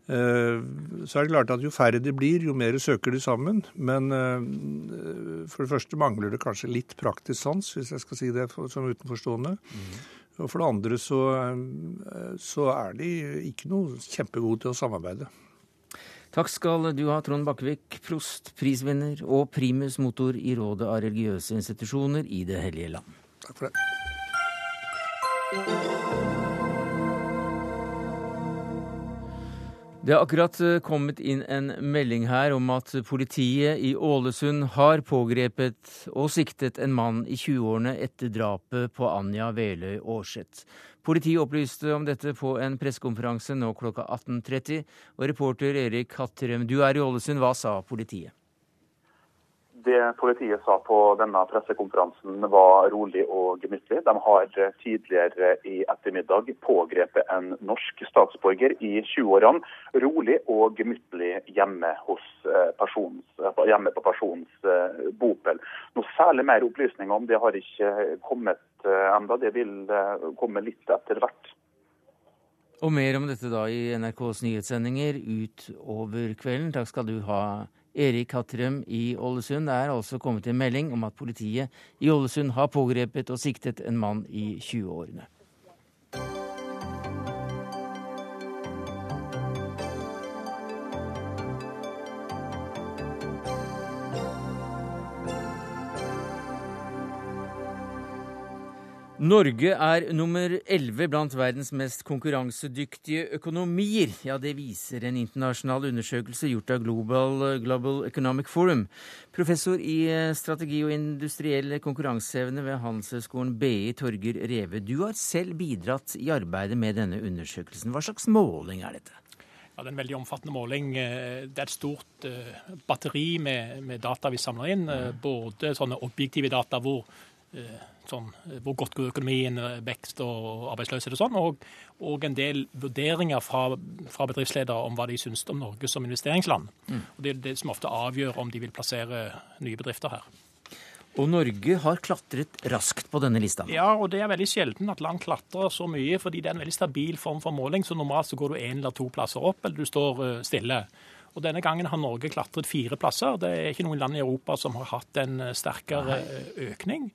Eh, Så er det klart at jo færre de blir, jo mer søker de sammen. Men for det første mangler det kanskje litt praktisk sans, hvis jeg skal si det som utenforstående. Og for det andre så, eh, så er de ikke noe kjempegode til å samarbeide. Takk skal du ha, Trond Bakkevik, prost, prisvinner og primus motor i Rådet av religiøse institusjoner i Det hellige land. Takk for det. Det har akkurat eh, kommet inn en melding her om at politiet i Ålesund har pågrepet og siktet en mann i 20-årene etter drapet på Anja Veløy Aarseth. Politiet opplyste om dette på en pressekonferanse nå klokka 18.30. Og reporter Erik Hattrem, du er i Ålesund. Hva sa politiet? Det politiet sa på denne pressekonferansen var rolig og gemyttlig. De har tidligere i ettermiddag pågrepet en norsk statsborger i 20-årene rolig og gemyttlig hjemme, eh, persons, hjemme på personens eh, bopel. Noe særlig mer opplysninger om det har ikke kommet eh, enda. Det vil eh, komme litt etter hvert. Og mer om dette da i NRKs nyhetssendinger utover kvelden. Takk skal du ha, Erik Hatrem i Ålesund. Det er altså kommet en melding om at politiet i Ålesund har pågrepet og siktet en mann i 20-årene. Norge er nummer 11 blant verdens mest konkurransedyktige økonomier. Ja, Det viser en internasjonal undersøkelse gjort av Global, Global Economic Forum. Professor i eh, strategi og industriell konkurranseevne ved Handelshøyskolen BI, Torger Reve. Du har selv bidratt i arbeidet med denne undersøkelsen. Hva slags måling er dette? Ja, Det er en veldig omfattende måling. Eh, det er et stort batteri med, med data vi samler inn. Både sånne objektive data hvor sånn, hvor godt går økonomien, vekst og arbeidsløshet og sånn, og, og, en del vurderinger fra, fra, bedriftsledere om hva de syns om Norge som investeringsland. Mm. Og Det er det som ofte avgjør om de vil plassere nye bedrifter her. Og Norge har klatret raskt på denne lista? Ja, og det er veldig sjelden at land klatrer så mye, fordi det er en veldig stabil form for måling. Så normalt så går du én eller to plasser opp, eller du står eh, stille. Og Denne gangen har Norge klatret fire plasser. Det er ikke noen land i Europa som har hatt en eh, sterkere eh, økning.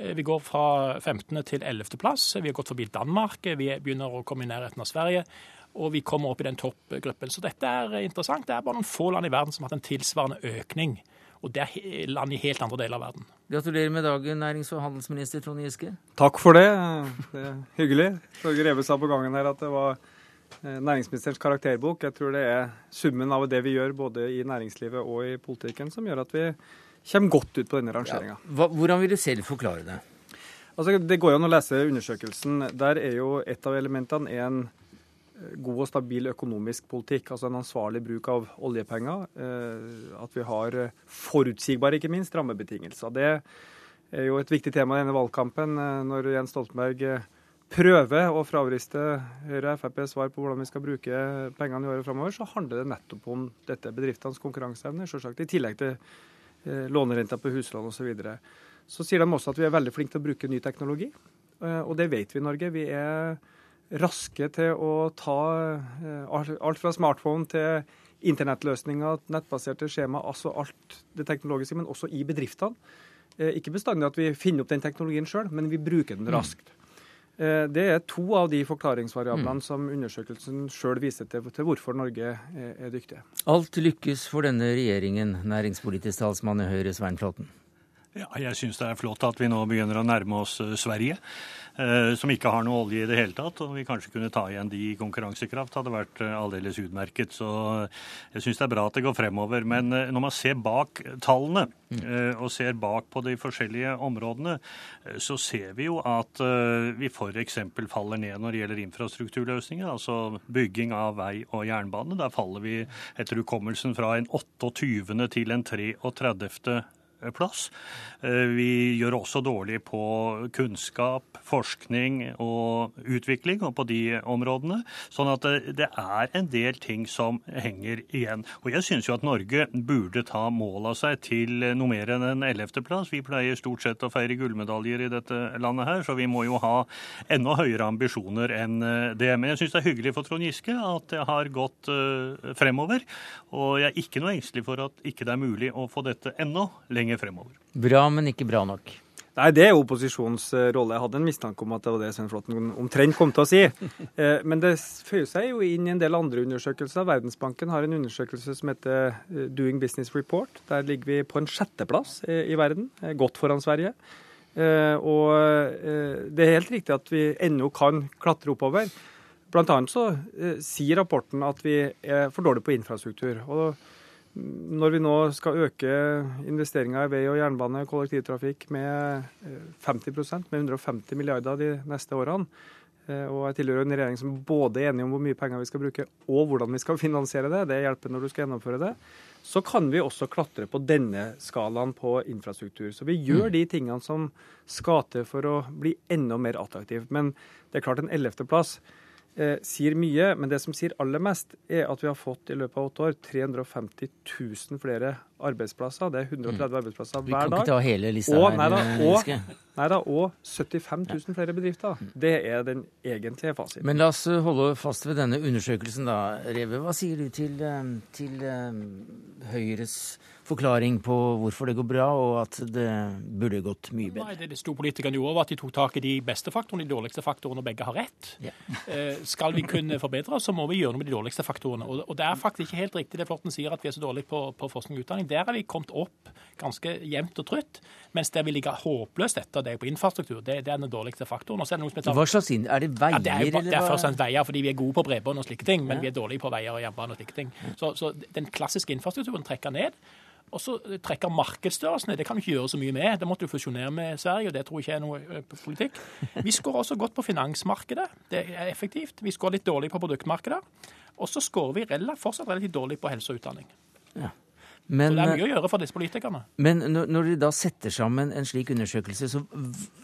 Eh, vi går fra 15. til 11. plass. Vi har gått forbi Danmark. Vi begynner å komme i nærheten av Sverige. Og vi kommer opp i den toppgruppen. Så dette er interessant. Det er bare noen få land i verden som har hatt en tilsvarende økning. Og det er land i helt andre deler av verden. Gratulerer med dagen, nærings- og handelsminister Trond Giske. Takk for det. Det er hyggelig. Torgeir Reve sa på gangen her at det var eh, næringsministerens karakterbok. Jeg tror det er summen av det vi gjør både i næringslivet og i politikken som gjør at vi kommer godt ut på denne rangeringa. Ja. Hvordan vil du selv forklare det? Altså, det går an å lese undersøkelsen. Der er jo et av elementene en eh, god og stabil økonomisk politikk, altså en ansvarlig bruk av oljepenger. Eh, at vi har forutsigbare, ikke minst, rammebetingelser. Det er jo et viktig tema i denne valgkampen. Eh, når Jens Stoltenberg prøver å fravriste Høyre og Frp svar på hvordan vi skal bruke pengene i året framover, så handler det nettopp om dette bedriftenes konkurranseevne, selvsagt. I tillegg til lånerenta på huslån osv. Så, videre. så sier de også at vi er veldig flinke til å bruke ny teknologi, eh, og det vet vi i Norge. Vi er raske til å ta eh, alt fra smartphone til internettløsninger, nettbaserte skjema, altså alt det teknologiske, men også i bedriftene. Ikke bestandig at vi finner opp den teknologien sjøl, men vi bruker den mm. raskt. Eh, det er to av de forklaringsvariablene mm. som undersøkelsen sjøl viser til, til, hvorfor Norge er, er dyktige. Alt lykkes for denne regjeringen, næringspolitisk talsmann i Høyre Svein Flåtten. Ja, jeg syns det er flott at vi nå begynner å nærme oss eh, Sverige. Eh, som ikke har noe olje i det hele tatt. Og vi kanskje kunne ta igjen de i konkurransekraft, hadde vært eh, aldeles utmerket. Så jeg syns det er bra at det går fremover. Men når man ser bak tallene, og ser bak på de forskjellige områdene, så ser vi jo at vi f.eks. faller ned når det gjelder infrastrukturløsninger, altså bygging av vei og jernbane. Der faller vi etter hukommelsen fra en 28. til en 33 plass. Eh, vi gjør også dårlig på kunnskap, forskning og utvikling og på de områdene. Sånn at det er en del ting som henger igjen. Og jeg syns jo at Norge burde ta mål av seg til noe mer enn en ellevteplass. Vi pleier stort sett å feire gullmedaljer i dette landet her, så vi må jo ha enda høyere ambisjoner enn det. Men jeg syns det er hyggelig for Trond Giske at det har gått eh, fremover. Og jeg er ikke noe engstelig for at ikke det er mulig å få dette enda lenger lenger fremover. Bra, men ikke bra nok. Nei, Det er opposisjonens eh, rolle. Jeg hadde en mistanke om at det var det Svein Flåtten omtrent kom til å si. *laughs* Eh, men det føyer seg jo inn i en del andre undersøkelser. Verdensbanken har en undersøkelse som heter eh, Doing Business Report. Der ligger vi på en sjetteplass i verden, godt foran Sverige. Og det er helt riktig at vi ennå kan klatre oppover. Blant annet så sier rapporten at vi er for dårlige på infrastruktur. og når vi nå skal øke investeringer i vei og jernbane og kollektivtrafikk med 50 eh, med 150 milliarder de neste årene, eh, og jeg tilhører en regjering som både er enig om hvor mye penger vi skal bruke og hvordan vi skal finansiere det, det hjelper når du skal gjennomføre det, så kan vi også klatre på denne skalaen på infrastruktur. Så vi gjør mm. de tingene som skal til for å bli enda mer attraktiv. Men det er klart en ellevteplass eh, sier mye, men det som sier aller mest, er at vi har fått i løpet av åtte år 350 000 flere arbeidsplasser. Det er 130 mm. arbeidsplasser hver dag. Vi kan ikke ta hele lista og, her. Neida, og, neida, og 75 000 flere bedrifter. Det er den egentlige fasiten. Men la oss holde fast ved denne undersøkelsen, da. Reve, hva sier du til, eh, til Høyres forklaring på hvorfor det går bra, og at det burde gått mye bedre? Nei, Det de store politikerne gjorde, var at de tok tak i de beste faktorene, de dårligste faktorene, og begge har rett. Ja. *laughs* Eh, skal vi kunne forbedre oss, så må vi gjøre noe med de dårligste faktorene. Og, og det er faktisk ikke helt riktig det Flåtten sier, at vi er så dårlige på, på forskning og utdanning. Der har vi kommet opp ganske jevnt og trutt. Mens der vi ligger håpløst etter, det det på infrastruktur. Det, det er den dårligste faktoren. Og så er det noe som heter Hva slags inn... Er det veier, ja, det er, eller det er først og fremst veier, fordi vi er gode på bredbånd og slike ting, men Ja. vi er dårlige på veier og jernbane og slike ting. Så, så den klassiske infrastrukturen trekker ned. Og så trekker markedsstørrelsen ned. Det kan du ikke gjøre så mye med. Det måtte du fusjonere med Sverige, og det tror jeg ikke er noe politikk. Vi skårer også godt på finansmarkedet. Det er effektivt. Vi skårer litt dårlig på produktmarkedet. Og så skårer vi fortsatt relativt dårlig på helse og utdanning. Men, så det er mye å gjøre for disse politikerne. Men når, de da setter sammen en slik undersøkelse, så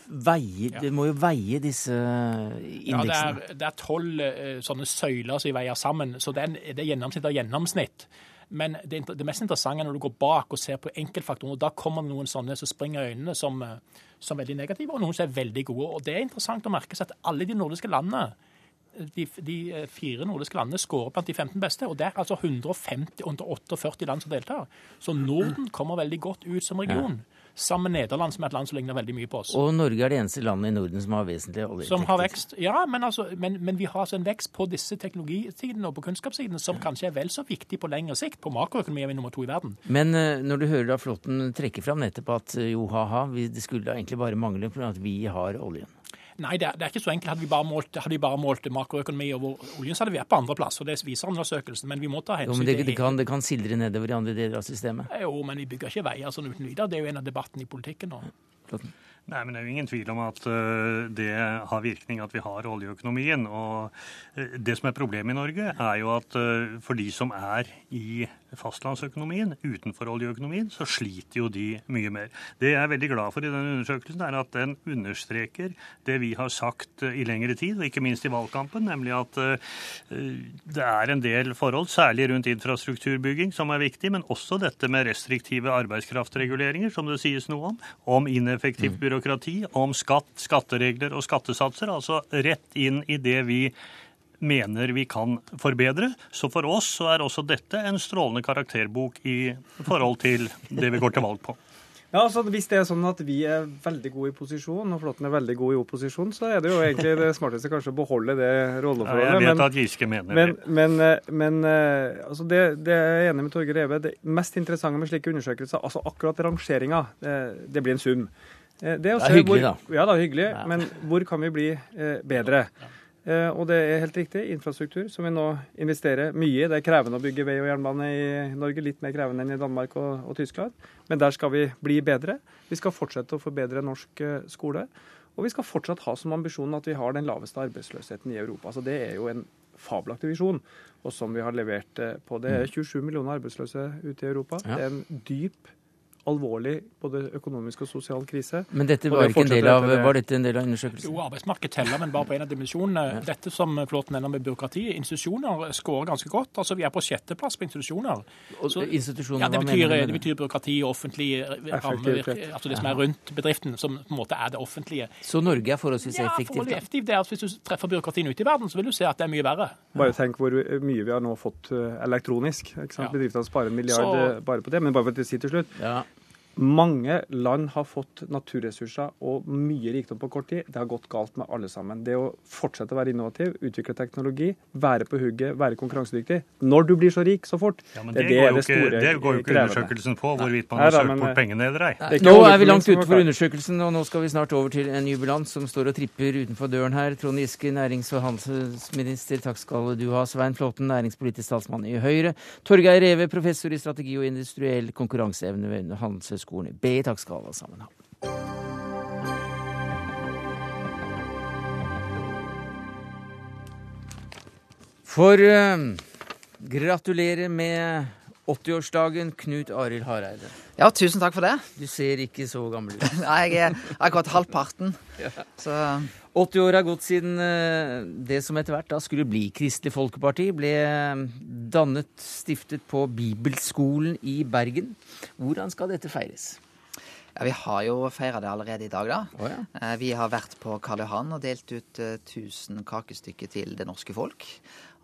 veier, ja. Det må jo veie disse Ja, indeksene? det er- det er tolv eh, sånne søyler som vi veier sammen, så det er, det er gjennomsnitt av gjennomsnitt. Men det, det mest interessante er når du går bak og ser på enkeltfaktorer. Da kommer det noen sånne som springer i øynene som, eh, som veldig negative, og noen som er veldig gode. Og Det er interessant å merke seg at alle de nordiske landene de, de eh, fire nordiske landene skårer blant de 15 beste. og Det er altså 150-148 land som deltar. Så Norden kommer veldig godt ut som region. Sammen med Nederland, som er et land som ligner veldig mye på oss. Og Norge er det eneste landet i Norden som har vesentlig oljeinntekter. Som har vekst. Ja, men, altså, men, men vi har altså en vekst på disse teknologisidene og på kunnskapssidene som kanskje er vel så viktig på lengre sikt. På makroøkonomi er vi nummer to i verden. Men eh, når du hører da Flåtten trekke fram nettopp at eh, jo, ha-ha, det skulle da egentlig bare mangle for at vi har oljen. Nei, det er, det er ikke så enkelt. Hadde vi bare målt, hadde vi bare målt makroøkonomi over oljen, så hadde vi vært på andreplass. Det viser undersøkelsen. Men vi må ta hensyn men det, til det, kan, det kan sildre nedover i andre deler av systemet. Jo, men vi bygger ikke veier sånn uten videre. Det er jo en av debattene i politikken nå. Nei, men Det er jo ingen tvil om at eh, det har virkning at vi har oljeøkonomien. Og eh, Det som er problemet i Norge, er jo at eh, for de som er i fastlandsøkonomien, utenfor oljeøkonomien, så sliter jo de mye mer. Det jeg er veldig glad for i denne undersøkelsen, er at den understreker det vi har sagt eh, i lengre tid, og ikke minst i valgkampen, nemlig at eh, det er en del forhold, særlig rundt infrastrukturbygging, som er viktig, men også dette med restriktive arbeidskraftreguleringer, som det sies noe om, om ineffektivt byråkrati, om skatt, skatteregler og skattesatser. Altså rett inn i det vi mener vi kan forbedre. Så for oss så er også dette en strålende karakterbok i forhold til det vi går til valg på. Ja, altså Hvis det er sånn at vi er veldig gode i posisjon, og Flåtten er veldig god i opposisjon, så er det jo egentlig det smarteste kanskje å beholde det rolleforholdet. Ja, jeg vet men- at Giske mener men, det. Men, men, men eh, altså det, det er jeg enig med Torgeir Reve. Det mest interessante med slike undersøkelser, altså akkurat rangeringa, det, det blir en sum. Eh, Det, å Det er hyggelig, hvor, Ja, det er hyggelig, men hvor kan vi bli eh, bedre? Eh, og det er helt riktig, infrastruktur, som vi nå investerer mye i. Det er krevende å bygge vei og jernbane i Norge, litt mer krevende enn i Danmark og, og Tyskland. Men der skal vi bli bedre. Vi skal fortsette å forbedre norsk eh, skole. Og vi skal fortsatt ha som ambisjon at vi har den laveste arbeidsløsheten i Europa. Så det er jo en fabelaktig visjon, og som vi har levert eh, på. Det er 27 millioner arbeidsløse ute i Europa. Ja. Det er en dyp, alvorlig både økonomisk og sosial krise. Men dette var det ikke en del av, var dette en del av undersøkelsen? Jo, arbeidsmarkedet teller, men bare på en av dimensjonene. Dette som Flåten nevner med byråkrati. Institusjoner scorer ganske godt. Altså, Vi er på sjetteplass på institusjoner. Så- institusjoner, ja, det hva betyr, mener du det det? betyr byråkrati og offentlig rammer, altså det som er rundt bedriften, som på en måte er det offentlige. Så Norge er forholdsvis Ja, effektivt? Ja, effektivt. Det er at Hvis du treffer byråkratien ute i verden, så vil du se at det er mye verre. Bare tenk hvor mye vi har nå fått eh, elektronisk. Ikke sant? Ja. Bedriftene sparer en milliard Så- eh, bare på det. Men bare for å si til slutt. Ja. Mange land har fått naturressurser og mye rikdom på kort tid. Det har gått galt med alle sammen. Det å fortsette å være innovativ, utvikle teknologi, være på hugget, være konkurransedyktig Når du blir så rik så fort, Ja, men det, det, er det, går jo ikke, det går jo ikke krevende. undersøkelsen på, hvorvidt man har søkt men, bort eh, pengene eller ei. Det Nå er vi langt utenfor ute for undersøkelsen, og nå skal vi snart over til en jubilant som står og tripper utenfor døren her. Trond Giske, nærings- og handelsminister, takk skal du ha. Svein Flåten, næringspolitisk talsmann i Høyre. Torgeir Reve, professor i strategi og industriell konkurranseevne ved Handelshøyskolen i. Takk skal alle sammen ha. For uh, gratulerer med 80-årsdagen, Knut Arild Hareide. Ja, tusen takk for det. Du ser ikke så gammel ut. *laughs* Nei, jeg er akkurat halvparten. Så 80 år har gått siden eh, det som etter hvert da skulle bli Kristelig Folkeparti, ble eh, dannet, stiftet på Bibelskolen i Bergen. Hvordan skal dette feires? ja, vi har jo feira det allerede i dag, da. Oh, ja. Eh, Vi har vært på Karl Johan og delt ut eh, 1000 kakestykker til det norske folk.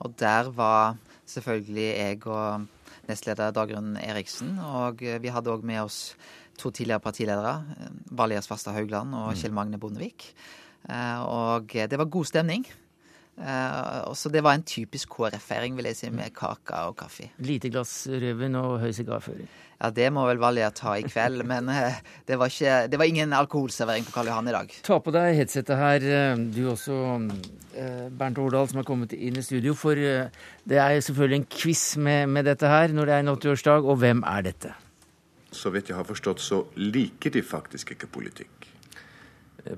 Og der var selvfølgelig jeg og nestleder Dagrun Eriksen. Og vi hadde òg med oss to tidligere partiledere, Valias Valgerd Svarstad Haugland og Kjell Magne Bondevik. Eh, Og det var god stemning. Eh, Så det var en typisk KrF-feiring, vil jeg si, med kake og kaffe. Lite glass rødvin og høy sigarføring. Ja, Det må vel Valja ta i kveld, *laughs* men eh, det var, ikke, det var ingen alkoholservering på Karl Johan i dag. Ta på deg headsetet her, du også, Bernt Årdal, som har kommet inn i studio. For det er selvfølgelig en quiz med, med dette her når det er en 80-årsdag, og hvem er dette? Så vidt jeg har forstått, så liker de faktisk ikke politikk.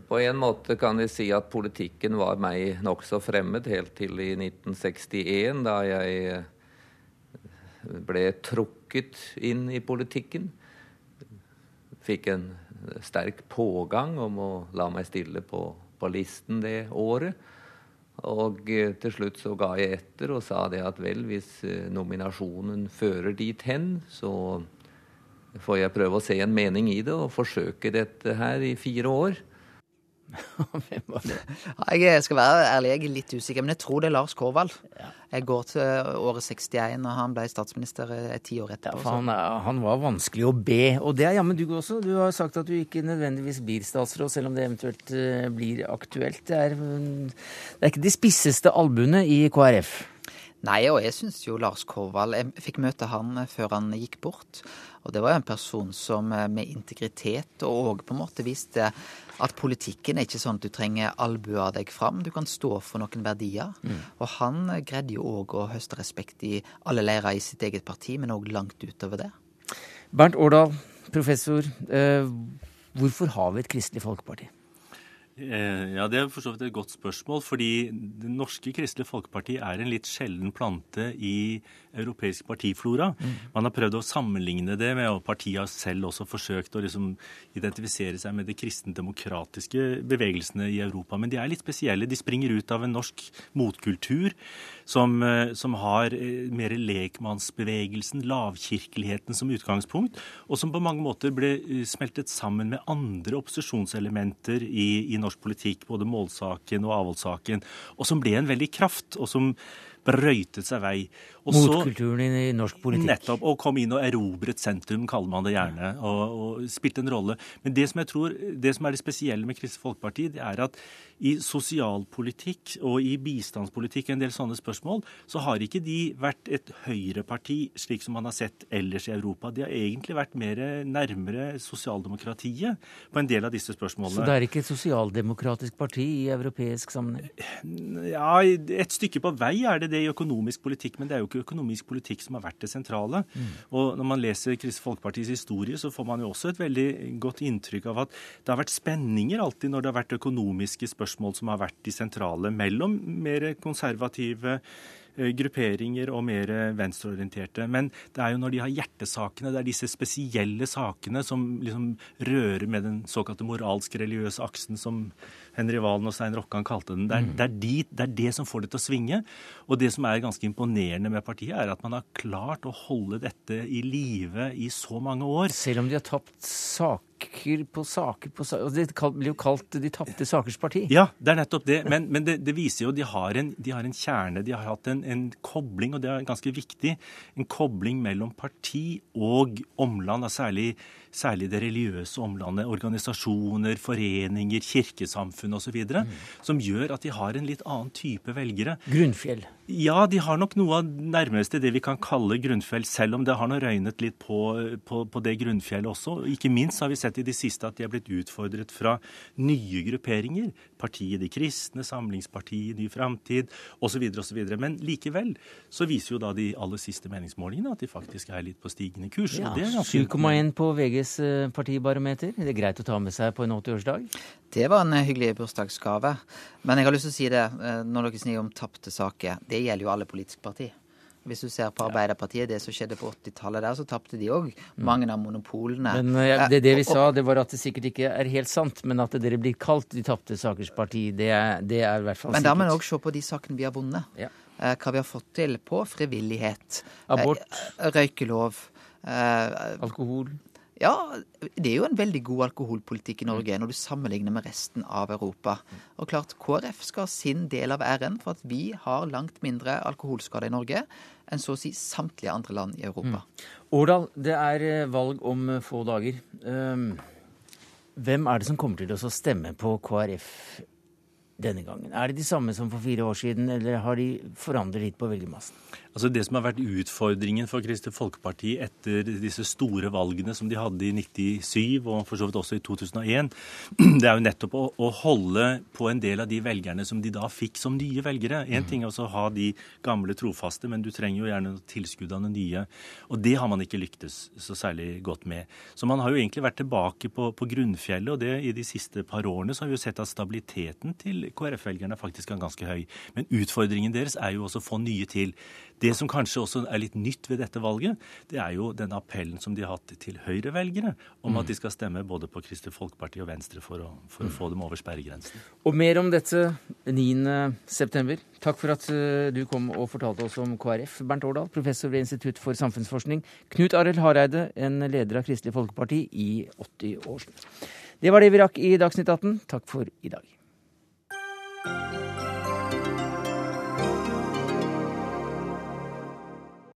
På en måte kan vi si at politikken var meg nokså fremmed helt til i 1961, da jeg ble trukket inn i politikken. Fikk en sterk pågang om å la meg stille på, på listen det året. Og eh, til slutt så ga jeg etter og sa det at vel, hvis eh, nominasjonen fører dit hen, så får jeg prøve å se en mening i det og forsøke dette her i fire år. Hvem var det? Jeg skal være ærlig, jeg er litt usikker, men jeg tror det er Lars Korvald. Jeg går til året 61, og han ble statsminister ti år etterpå. Ja, han, han, var vanskelig å be, og det er jammen du også. Du har sagt at du ikke nødvendigvis blir statsråd, selv om det eventuelt eh, blir aktuelt. Det er, det er ikke de spisseste albuene i KrF. Nei, og jeg syns jo Lars Korvald Jeg fikk møte han før han gikk bort. Og det var jo en person som eh, med integritet og på en måte viste at politikken er ikke sånn at du trenger albue deg fram. Du kan stå for noen verdier. Mm. Og han greide jo òg å høste respekt i alle leirer i sitt eget parti, men òg langt utover det. Bernt Årdal, professor. Eh, hvorfor har vi et Kristelig Folkeparti? Eh, ja, Det er for så vidt et godt spørsmål. fordi Det norske Kristelig Folkeparti er en litt sjelden plante i europeisk partiflora. Mm. Man har prøvd å sammenligne det med, og partiet har selv også forsøkt å liksom identifisere seg med de kristendemokratiske bevegelsene i Europa. Men de er litt spesielle. De springer ut av en norsk motkultur som, eh, som har eh, mer lekmannsbevegelsen, lavkirkeligheten som utgangspunkt, og som på mange måter ble smeltet sammen med andre opposisjonselementer i, i norsk politikk, både målsaken og avholdssaken, og som ble en veldig kraft, og som brøytet seg vei. Og Motkulturen i norsk politikk. Nettopp. Og kom inn og erobret sentrum, kaller man det gjerne. Og, og spilte en rolle. Men det som jeg tror, det som er det spesielle med Kristelig Folkeparti, det er at i sosialpolitikk og i bistandspolitikk, en del sånne spørsmål, så har ikke de vært et høyreparti slik som man har sett ellers i Europa. De har egentlig vært mer nærmere sosialdemokratiet på en del av disse spørsmålene. Så det er ikke et sosialdemokratisk parti i europeisk sammenheng? Ja, et stykke på vei er det det i økonomisk politikk, men det er jo ikke økonomisk politikk som har vært det sentrale. Mm. Og når man leser Kristelig Folkepartis historie, så får man jo også et veldig godt inntrykk av at det har vært spenninger alltid når det har vært økonomiske spørsmål spørsmål som har vært de sentrale mellom mer konservative eh, grupperinger og mer venstreorienterte. Men det er jo når de har hjertesakene, det er disse spesielle sakene som liksom rører med den såkalte moralsk-religiøse aksen som Henry Valen og Stein Rokkan kalte den. Det er, mm. det, er de, det er, det som får det til å svinge. Og det som er ganske imponerende med partiet, er at man har klart å holde dette i live i så mange år. Selv om de har tapt saker på saker på saker Det blir jo kalt De tapte sakers parti. Ja, det er nettopp det. Men, men det, det, viser jo at de har, en, de har en kjerne. De har hatt en, en, kobling, og det er ganske viktig. En kobling mellom parti og omland, og særlig, særlig det religiøse omlandet. Organisasjoner, foreninger, kirkesamfunn osv. Mm. Som gjør at de har en litt annen type velgere. Grunnfjell. Ja, de har nok noe av nærmeste det vi kan kalle grunnfjell, selv om det har nå røynet litt på, på, på, det grunnfjellet også. Ikke minst har vi sett i det siste at de er blitt utfordret fra nye grupperinger. Partiet De kristne, Samlingspartiet, Ny Framtid osv. osv. Men likevel så viser jo da de aller siste meningsmålingene at de faktisk er litt på stigende kurs. Ja, 7,1 på VGs eh, partibarometer. Det er greit å ta med seg på en 80-årsdag? Det var en eh, hyggelig bursdagsgave. Men jeg har lyst til å si det eh, når dere snakker om tapte saker det gjelder jo alle politiske partier. Hvis du ser på Arbeiderpartiet, det som skjedde på 80-tallet der, så tapte de òg mm. mange av monopolene. Men ja, det, det, vi sa, det var at det sikkert ikke er helt sant, men at dere blir kalt De tapte sakers parti, det det er i hvert fall sikkert. Men da må vi òg se på de sakene vi har vunnet. Ja. Eh, hva vi har fått til på frivillighet. Abort. Eh, røykelov. Eh, Alkohol. Ja, det er jo en veldig god alkoholpolitikk i Norge når du sammenligner med resten av Europa. Og klart, KrF skal ha sin del av æren for at vi har langt mindre alkoholskader i Norge enn så å si samtlige andre land i Europa. Mm. Årdal, det er eh, valg om eh, få dager. Ehm, hvem er det som kommer til å stemme på KrF denne gangen? Er det de samme som for fire år siden, eller har de forandret litt på velgermassen? Altså Det som har vært utfordringen for Kristelig Folkeparti etter disse store valgene som de hadde i 97 og for så vidt også i 2001, *clears throat* det er jo nettopp å, å holde på en del av de velgerne som de da fikk som nye velgere. Én ting er også å ha de gamle trofaste, men du trenger jo gjerne tilskudd av noen nye. Og det har man ikke lyktes så særlig godt med. Så man har jo egentlig vært tilbake på, på grunnfjellet, og det i de siste par årene så har vi jo sett at stabiliteten til KrF-velgerne faktisk er ganske høy. Men utfordringen deres er jo også å få nye til. Det som kanskje også er litt nytt ved dette valget, det er jo den appellen som de har hatt til Høyre-velgere om at de skal stemme både på Kristelig Folkeparti og Venstre for å, for å få dem over sperregrensen. Og mer om dette 9.9. Takk for at eh, du kom og fortalte oss om KrF. Bernt Årdal, professor ved Institutt for samfunnsforskning. Knut Arild Hareide, en leder av Kristelig Folkeparti i 80 år. Det var det vi rakk i Dagsnytt 18. Takk for i dag.